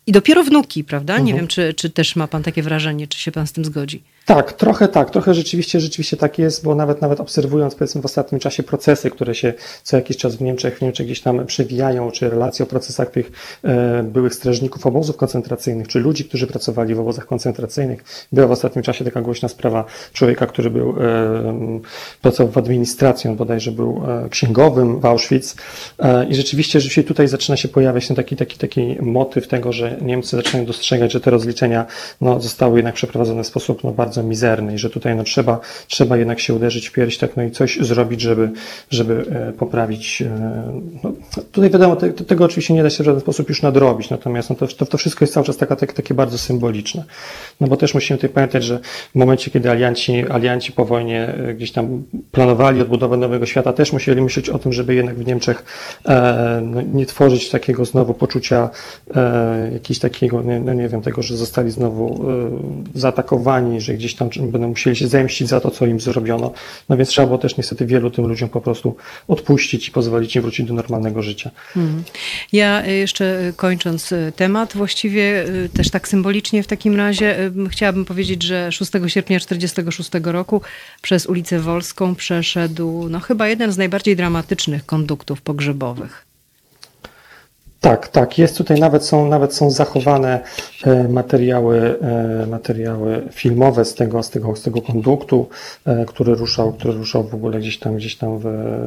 i dopiero wnuki, prawda? Nie mhm. wiem, czy, czy też ma pan takie wrażenie, czy się pan z tym zgodzi. Tak, trochę tak, trochę rzeczywiście, rzeczywiście tak jest, bo nawet nawet obserwując powiedzmy w ostatnim czasie procesy, które się co jakiś czas w Niemczech, w Niemczech gdzieś tam przewijają, czy relacje o procesach tych e, byłych strażników obozów koncentracyjnych, czy ludzi, którzy pracowali w obozach koncentracyjnych. Była w ostatnim czasie taka głośna sprawa człowieka, który był e, pracował w administracji, on bodajże był e, księgowym w Auschwitz e, i rzeczywiście, rzeczywiście tutaj zaczyna się pojawiać ten taki, taki, taki motyw tego, że Niemcy zaczynają dostrzegać, że te rozliczenia no, zostały jednak przeprowadzone w sposób no, bardzo bardzo mizerny i że tutaj no, trzeba, trzeba jednak się uderzyć w pierś tak, no i coś zrobić, żeby, żeby e, poprawić. E, no, tutaj wiadomo, te, tego oczywiście nie da się w żaden sposób już nadrobić, natomiast no, to, to, wszystko jest cały czas taka, tak, takie bardzo symboliczne. No bo też musimy tutaj pamiętać, że w momencie, kiedy alianci, alianci po wojnie e, gdzieś tam planowali odbudowę nowego świata, też musieli myśleć o tym, żeby jednak w Niemczech e, no, nie tworzyć takiego znowu poczucia e, jakiegoś takiego, nie, no nie wiem, tego, że zostali znowu e, zaatakowani, że gdzieś tam będą musieli się zemścić za to, co im zrobiono. No więc trzeba było też niestety wielu tym ludziom po prostu odpuścić i pozwolić im wrócić do normalnego życia. Hmm. Ja jeszcze kończąc e, temat, właściwie e, też tak symbolicznie w takim razie e, chciałabym powiedzieć, że 6 sierpnia 1946 roku przez ulicę Wolską przeszedł no chyba jeden z najbardziej dramatycznych konduktów pogrzebowych. Tak, tak. Jest tutaj nawet są, nawet są zachowane e, materiały, e, materiały filmowe z tego, z tego, z tego konduktu, e, który ruszał, który ruszał w ogóle gdzieś tam, gdzieś tam w,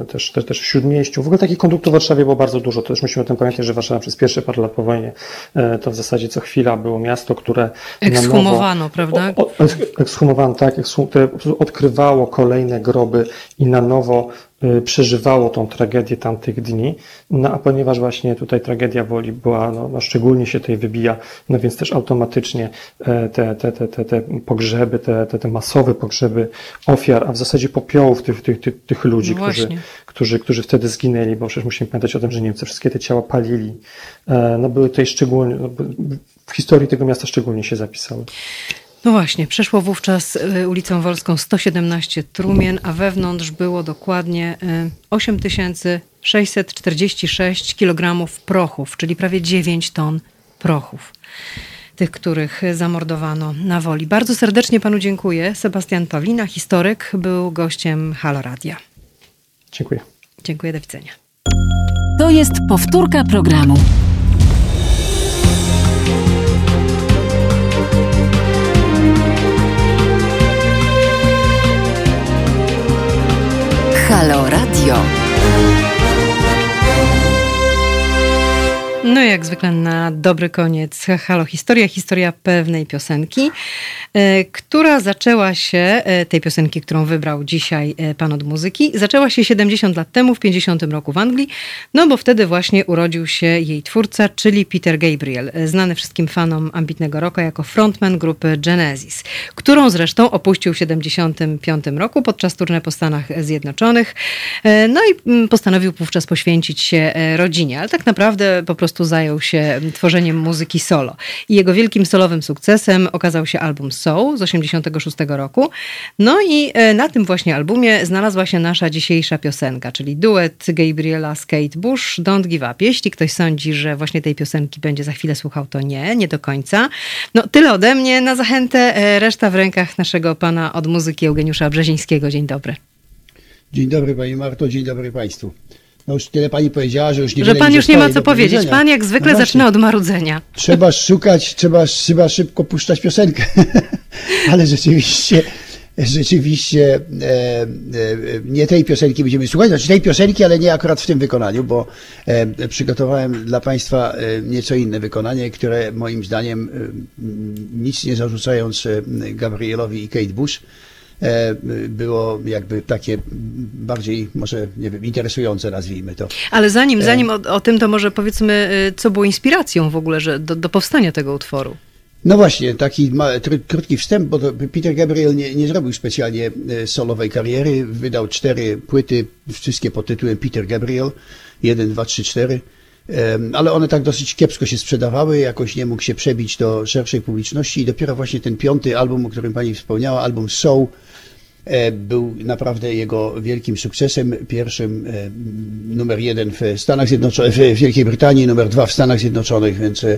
też, też, też w Śródmieściu. W ogóle takich konduktów w Warszawie było bardzo dużo. To też musimy o tym pamiętać, że Warszawa przez pierwsze parę lat po wojnie to w zasadzie co chwila było miasto, które ekshumowano, nowo, prawda? O, o, ekshumowano, tak, które odkrywało kolejne groby i na nowo przeżywało tą tragedię tamtych dni, no a ponieważ właśnie tutaj tragedia woli była, no, no szczególnie się tutaj wybija, no więc też automatycznie e, te, te, te, te, te pogrzeby, te, te, te masowe pogrzeby ofiar, a w zasadzie popiołów tych, tych, tych, tych ludzi, no którzy, którzy, którzy wtedy zginęli, bo przecież musimy pamiętać o tym, że Niemcy wszystkie te ciała palili, e, no były tutaj szczególnie, no, w historii tego miasta szczególnie się zapisały. No właśnie, przeszło wówczas y, ulicą Wolską 117 trumien, a wewnątrz było dokładnie 8646 y, kg prochów, czyli prawie 9 ton prochów. Tych, których zamordowano na woli. Bardzo serdecznie panu dziękuję. Sebastian Pawlina, historyk, był gościem Halo Radia. Dziękuję. Dziękuję, do widzenia. To jest powtórka programu. Halo Radio. No jak zwykle na dobry koniec. Halo Historia, historia pewnej piosenki, e, która zaczęła się, e, tej piosenki, którą wybrał dzisiaj e, pan od muzyki, zaczęła się 70 lat temu, w 50 roku w Anglii, no bo wtedy właśnie urodził się jej twórca, czyli Peter Gabriel, znany wszystkim fanom ambitnego rocka jako frontman grupy Genesis, którą zresztą opuścił w 75 roku podczas turne po Stanach Zjednoczonych, no i mm, postanowił wówczas poświęcić się rodzinie, ale tak naprawdę po prostu zajął się tworzeniem muzyki solo. I jego wielkim solowym sukcesem okazał się album Soul z 86 roku. No i e, na tym właśnie albumie znalazła się nasza dzisiejsza piosenka, czyli duet Gabriela z Kate Bush, Don't Give Up. Jeśli ktoś sądzi, że właśnie tej piosenki będzie za chwilę słuchał, to nie, nie do końca. No tyle ode mnie. Na zachętę e, reszta w rękach naszego pana od muzyki Eugeniusza Brzezińskiego. Dzień dobry. Dzień dobry Pani Marto, dzień dobry Państwu. No już tyle pani powiedziała, że już nie Że pan już nie ma co powiedzieć. Pan jak zwykle no zaczyna od marudzenia. Trzeba szukać, trzeba, trzeba szybko puszczać piosenkę. Ale rzeczywiście, rzeczywiście e, e, nie tej piosenki będziemy słuchać, znaczy tej piosenki, ale nie akurat w tym wykonaniu, bo e, przygotowałem dla Państwa e, nieco inne wykonanie, które moim zdaniem, e, nic nie zarzucając e, Gabrielowi i Kate Bush, było jakby takie bardziej, może nie wiem, interesujące, nazwijmy to. Ale E. zanim, zanim o, o tym, to może powiedzmy, y, co było inspiracją w ogóle że do, do powstania tego utworu. No właśnie, taki krótki wstęp, bo Peter Gabriel nie, nie zrobił specjalnie e, solowej kariery. Wydał cztery płyty, wszystkie pod tytułem Peter Gabriel. Jeden, dwa, trzy, cztery. Ale one tak dosyć kiepsko się sprzedawały, jakoś nie mógł się przebić do szerszej publiczności i dopiero właśnie ten piąty album, o którym pani wspomniała, album Soul, e, był naprawdę jego wielkim sukcesem. Pierwszym e, numer jeden w Stanach Zjednoczonych, w Wielkiej Brytanii, numer dwa w Stanach Zjednoczonych, więc e,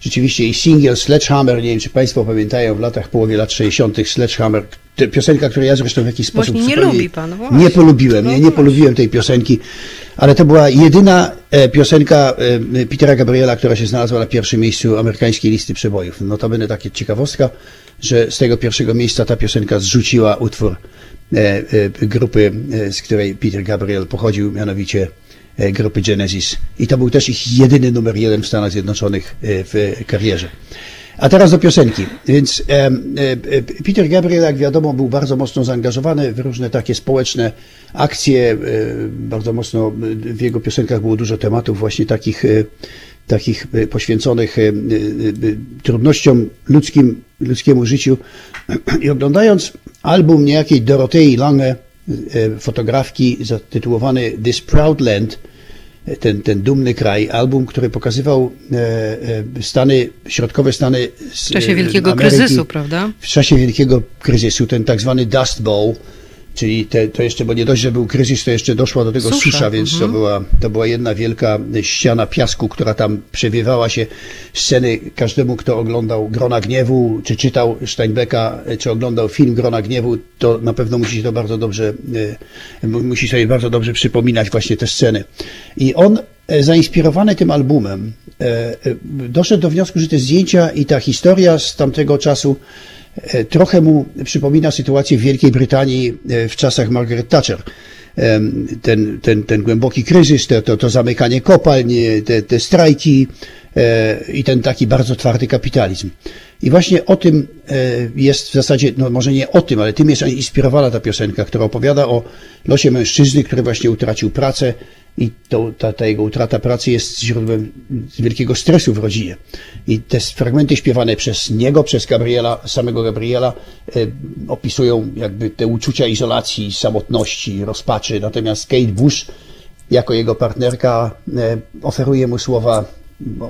rzeczywiście i single Sledgehammer, nie wiem czy Państwo pamiętają, w latach połowie lat 60. Sledgehammer, piosenka, której ja zresztą w jakiś sposób Właśnie nie lubi pan, właśnie. Nie polubiłem, No nie, nie właśnie. polubiłem tej piosenki, ale to była jedyna e, piosenka e, Petera Gabriela, która się znalazła na pierwszym miejscu amerykańskiej listy przebojów. Notabene takie ciekawostka, że z tego pierwszego miejsca ta piosenka zrzuciła utwór e, grupy, z której Peter Gabriel pochodził, mianowicie grupy Genesis. I to był też ich jedyny numer jeden w Stanach Zjednoczonych w karierze. A teraz do piosenki. Więc e, e, Peter Gabriel, jak wiadomo, był bardzo mocno zaangażowany w różne takie społeczne akcje. E, bardzo mocno w jego piosenkach było dużo tematów właśnie takich, e, takich e, poświęconych e, e, e, trudnościom ludzkim, ludzkiemu życiu. I oglądając album niejakiej Dorotei Lange, e, fotografki zatytułowany This Proud Land, ten, ten dumny kraj, album, który pokazywał e, e, Stany, środkowe Stany W czasie wielkiego Ameryki, kryzysu, prawda? W czasie wielkiego kryzysu, ten tak zwany Dust Bowl, czyli te, to jeszcze, bo nie dość, że był kryzys, to jeszcze doszła do tego Susza, susza, więc to, była, to była jedna wielka ściana piasku, która tam przewiewała się. Sceny każdemu, kto oglądał Grona Gniewu, czy czytał Steinbecka, czy oglądał film Grona Gniewu, to na pewno musi się to bardzo dobrze, e, mu- musi sobie bardzo dobrze przypominać właśnie te sceny. I on e, zainspirowany tym albumem e, doszedł do wniosku, że te zdjęcia i ta historia z tamtego czasu trochę mu przypomina sytuację w Wielkiej Brytanii e, w czasach Margaret Thatcher. Ten, ten, ten głęboki kryzys, to, to, to zamykanie kopalń, e, te, te strajki e, i ten taki bardzo twardy kapitalizm. I właśnie o tym e, jest w zasadzie, no może nie o tym, ale tym jest inspirowana ta piosenka, która opowiada o losie mężczyzny, który właśnie utracił pracę i to, ta, ta jego utrata pracy jest źródłem wielkiego stresu w rodzinie. I te fragmenty śpiewane przez niego, przez Gabriela, samego Gabriela, e, opisują jakby te uczucia izolacji, samotności, rozpaczy. Natomiast Kate Bush, jako jego partnerka, e, oferuje mu słowa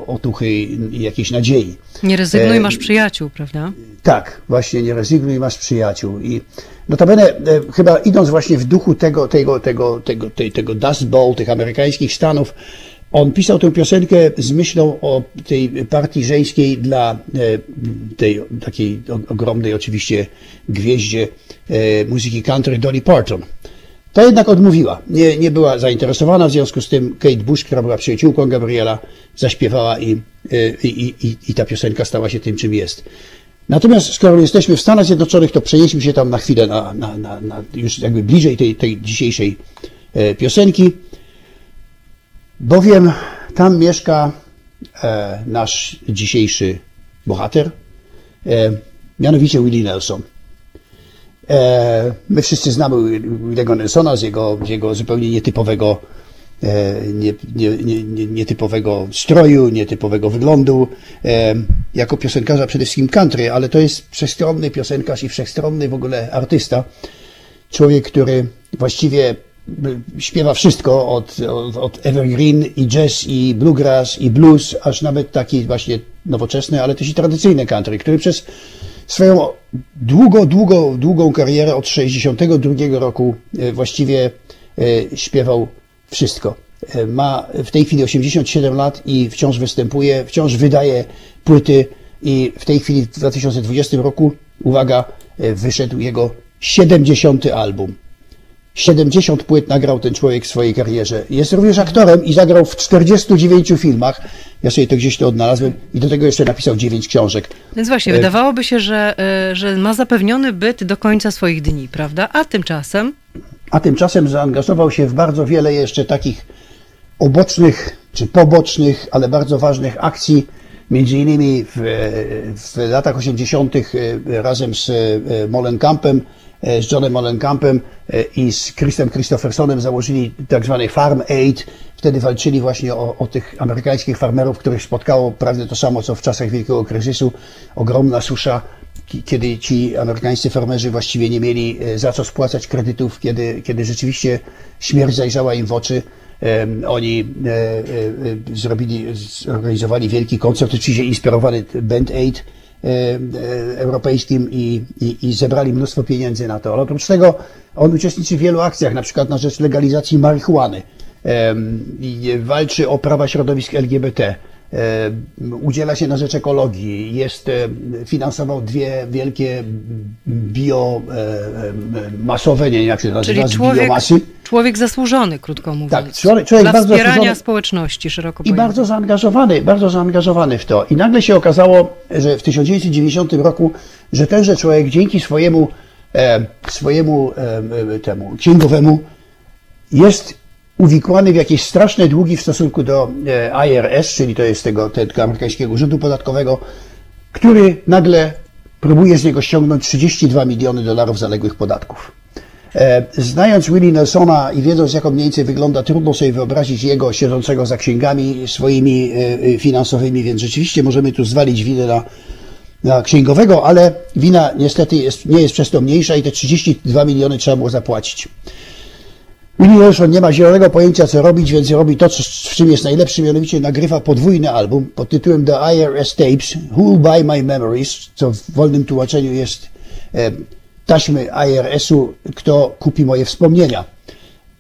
otuchy i jakiejś nadziei. Nie rezygnuj, E, masz przyjaciół, prawda? Tak, właśnie nie rezygnuj, masz przyjaciół. I notabene, e, chyba idąc właśnie w duchu tego, tego, tego, tego, tej, tego Dust Bowl, tych amerykańskich Stanów, on pisał tę piosenkę z myślą o tej partii żeńskiej dla e, tej takiej ogromnej oczywiście gwieździe muzyki country Dolly Parton. Ta jednak odmówiła. Nie, nie była zainteresowana, w związku z tym Kate Bush, która była przyjaciółką Gabriela, zaśpiewała i, i, i, i- i ta piosenka stała się tym, czym jest. Natomiast skoro jesteśmy w Stanach Zjednoczonych, to przenieśmy się tam na chwilę, na, na, na, na już jakby bliżej tej, tej dzisiejszej e, piosenki, bowiem tam mieszka e, nasz dzisiejszy bohater, e, mianowicie Willie Nelson. E, My wszyscy znamy Willego Nelsona z jego, jego zupełnie nietypowego, e, nie, nie, nie, nie, nietypowego stroju, nietypowego wyglądu, e, jako piosenkarza przede wszystkim country, ale to jest wszechstronny piosenkarz i wszechstronny w ogóle artysta. Człowiek, który właściwie śpiewa wszystko od, od, od evergreen i jazz i bluegrass i blues, aż nawet taki właśnie nowoczesny, ale też i tradycyjny country, który przez swoją długo, długo, długą karierę od 62 roku e, właściwie e, śpiewał wszystko. E, Ma w tej chwili 87 lat i wciąż występuje, wciąż wydaje płyty i w tej chwili w 2020 roku, uwaga, wyszedł jego 70 album. 70 płyt nagrał ten człowiek w swojej karierze. Jest również aktorem i zagrał w 49 filmach. Ja sobie to gdzieś to odnalazłem i do tego jeszcze napisał 9 książek. Więc właśnie, wydawałoby się, że, e, że ma zapewniony byt do końca swoich dni, prawda? A tymczasem A tymczasem zaangażował się w bardzo wiele jeszcze takich obocznych czy pobocznych, ale bardzo ważnych akcji. Między innymi w, w latach 80. razem z e, Molenkampem, e, z Johnem Molenkampem e, i z Chrisem Christophersonem założyli tak zwany Farm Aid. Wtedy walczyli właśnie o, o tych amerykańskich farmerów, których spotkało prawie to samo, co w czasach wielkiego kryzysu. Ogromna susza, ki- kiedy ci amerykańscy farmerzy właściwie nie mieli e, za co spłacać kredytów, kiedy, kiedy rzeczywiście śmierć zajrzała im w oczy. Oni e, e, e, zrobili, zorganizowali wielki koncert, oczywiście inspirowany Band Aid e, e, europejskim i, i, i zebrali mnóstwo pieniędzy na to. Ale oprócz tego on uczestniczy w wielu akcjach, na przykład na rzecz legalizacji marihuany. I walczy o prawa środowisk LGBT. E, Udziela się na rzecz ekologii. Jest, e, finansował dwie wielkie bio, e, masowe, nie wiem jak się nazywa, Czyli człowiek, biomasy. człowiek zasłużony, krótko mówiąc. Tak, człowiek- człowiek Dla bardzo wspierania zasłużony. społeczności szeroko I bardzo zaangażowany, bardzo zaangażowany w to. I nagle się okazało, że w 1990 roku, że tenże człowiek dzięki swojemu, swojemu temu księgowemu jest uwikłany w jakieś straszne długi w stosunku do e, IRS, czyli to jest tego, tego amerykańskiego urzędu podatkowego, który nagle próbuje z niego ściągnąć 32 miliony dolarów zaległych podatków. E, Znając Willie Nelsona i wiedząc, jak on mniej więcej wygląda, trudno sobie wyobrazić jego siedzącego za księgami swoimi e, finansowymi, więc rzeczywiście możemy tu zwalić winę na, na księgowego, ale wina niestety jest, nie jest przez to mniejsza i te 32 miliony trzeba było zapłacić. Willie nie ma zielonego pojęcia, co robić, więc robi to, co, w czym jest najlepszy, mianowicie nagrywa podwójny album pod tytułem The IRS Tapes, Who Buy My Memories, co w wolnym tłumaczeniu jest e, taśmy IRS-u, kto kupi moje wspomnienia.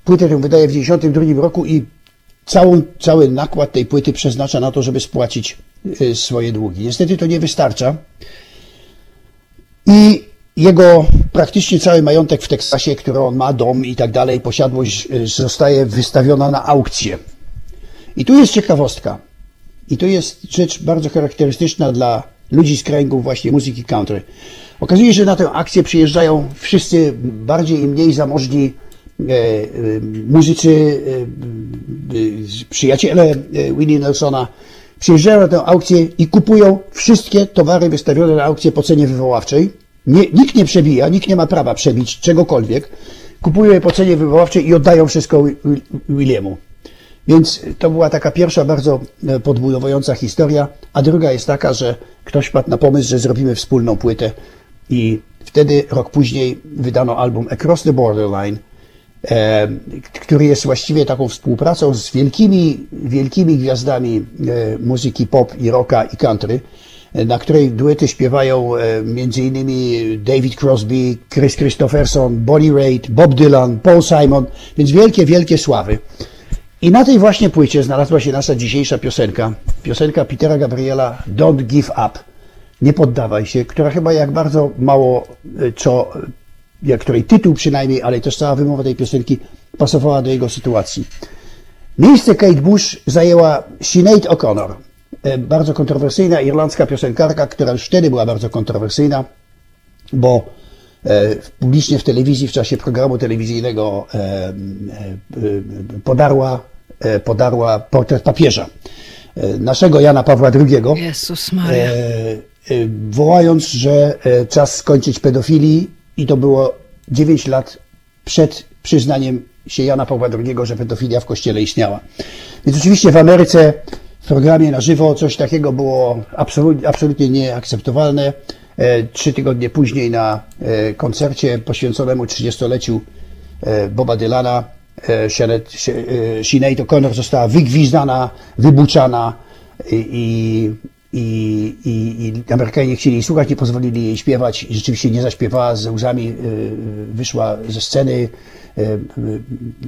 Płytę tę wydaje w 1992 roku i całą, cały nakład tej płyty przeznacza na to, żeby spłacić e, swoje długi. Niestety to nie wystarcza. I jego praktycznie cały majątek w Teksasie, który on ma, dom i tak dalej, posiadłość y, zostaje wystawiona na aukcję. I tu jest ciekawostka. I to jest rzecz bardzo charakterystyczna dla ludzi z kręgów właśnie muzyki country. Okazuje się, że na tę akcję przyjeżdżają wszyscy bardziej i mniej zamożni e, e, muzycy, e, e, przyjaciele e, Willie Nelsona. Przyjeżdżają na tę aukcję i kupują wszystkie towary wystawione na aukcję po cenie wywoławczej. Nie, nikt nie przebija, nikt nie ma prawa przebić czegokolwiek. Kupują je po cenie wywoławczej i oddają wszystko Wi- Wi- Williemu. Więc to była taka pierwsza bardzo e, podbudowująca historia, a druga jest taka, że ktoś padł na pomysł, że zrobimy wspólną płytę i wtedy rok później wydano album Across the Borderline, e, który jest właściwie taką współpracą z wielkimi, wielkimi gwiazdami e, muzyki pop i rocka i country, na której duety śpiewają e, m.in. David Crosby, Chris Christopherson, Bonnie Raitt, Bob Dylan, Paul Simon, więc wielkie, wielkie sławy. I na tej właśnie płycie znalazła się nasza dzisiejsza piosenka, piosenka Petera Gabriela Don't Give Up, Nie poddawaj się, która chyba jak bardzo mało, e, co, jak której tytuł przynajmniej, ale też cała wymowa tej piosenki pasowała do jego sytuacji. Miejsce Kate Bush zajęła Sinead O'Connor, bardzo kontrowersyjna irlandzka piosenkarka, która już wtedy była bardzo kontrowersyjna, bo e, publicznie w telewizji, w czasie programu telewizyjnego e, e, e, podarła, e, podarła portret papieża, e, naszego Jana Pawła II, e, e, wołając, że e, czas skończyć pedofilii i to było 9 lat przed przyznaniem się Jana Pawła II, że pedofilia w kościele istniała. Więc oczywiście w Ameryce w programie na żywo coś takiego było absolutnie, nieakceptowalne. E, Trzy tygodnie później na e, koncercie poświęconemu 30-leciu e, Boba Dylana Sinead O'Connor została wygwizdana, wybuczana i, i, i, i Amerykanie nie chcieli jej słuchać, nie pozwolili jej śpiewać rzeczywiście nie zaśpiewała, ze łzami wyszła ze sceny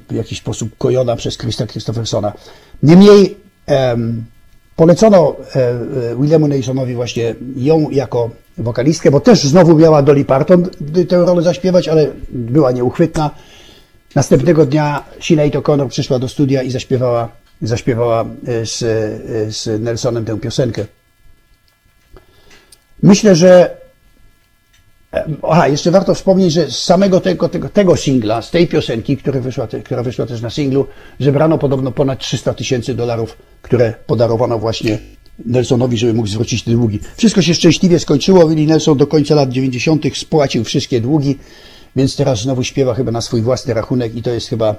w jakiś sposób kojona przez Christa Christophersona. Niemniej em, polecono e, e, Williamu Nelsonowi właśnie ją jako wokalistkę, bo też znowu miała Dolly Parton tę rolę zaśpiewać, ale była nieuchwytna. Następnego dnia Sinead O'Connor przyszła do studia i zaśpiewała, zaśpiewała e, z, z Nelsonem tę piosenkę. Myślę, że. E, Aha, jeszcze warto wspomnieć, że z samego tego, tego, tego singla, z tej piosenki, która wyszła, która wyszła też na singlu, zebrano podobno ponad 300 tysięcy dolarów, które podarowano właśnie Nelsonowi, żeby mógł zwrócić te długi. Wszystko się szczęśliwie skończyło. Willie Nelson do końca lat 90. spłacił wszystkie długi, więc teraz znowu śpiewa chyba na swój własny rachunek i to jest chyba e,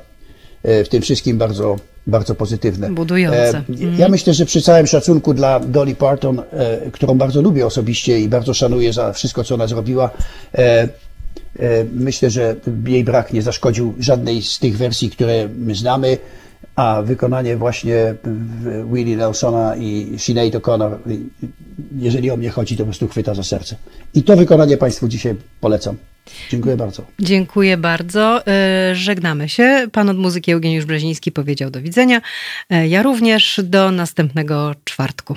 w tym wszystkim bardzo, bardzo pozytywne. Budujące. E, Ja myślę, że przy całym szacunku dla Dolly Parton, e, którą bardzo lubię osobiście i bardzo szanuję za wszystko, co ona zrobiła, e, e, myślę, że jej brak nie zaszkodził żadnej z tych wersji, które my znamy, a wykonanie właśnie Willie Nelsona i Sinead O'Connor, jeżeli o mnie chodzi, to po prostu chwyta za serce. I to wykonanie Państwu dzisiaj polecam. Dziękuję bardzo. Dziękuję bardzo. E, Żegnamy się. Pan od muzyki Eugeniusz Breziński powiedział do widzenia. E, Ja również do następnego czwartku.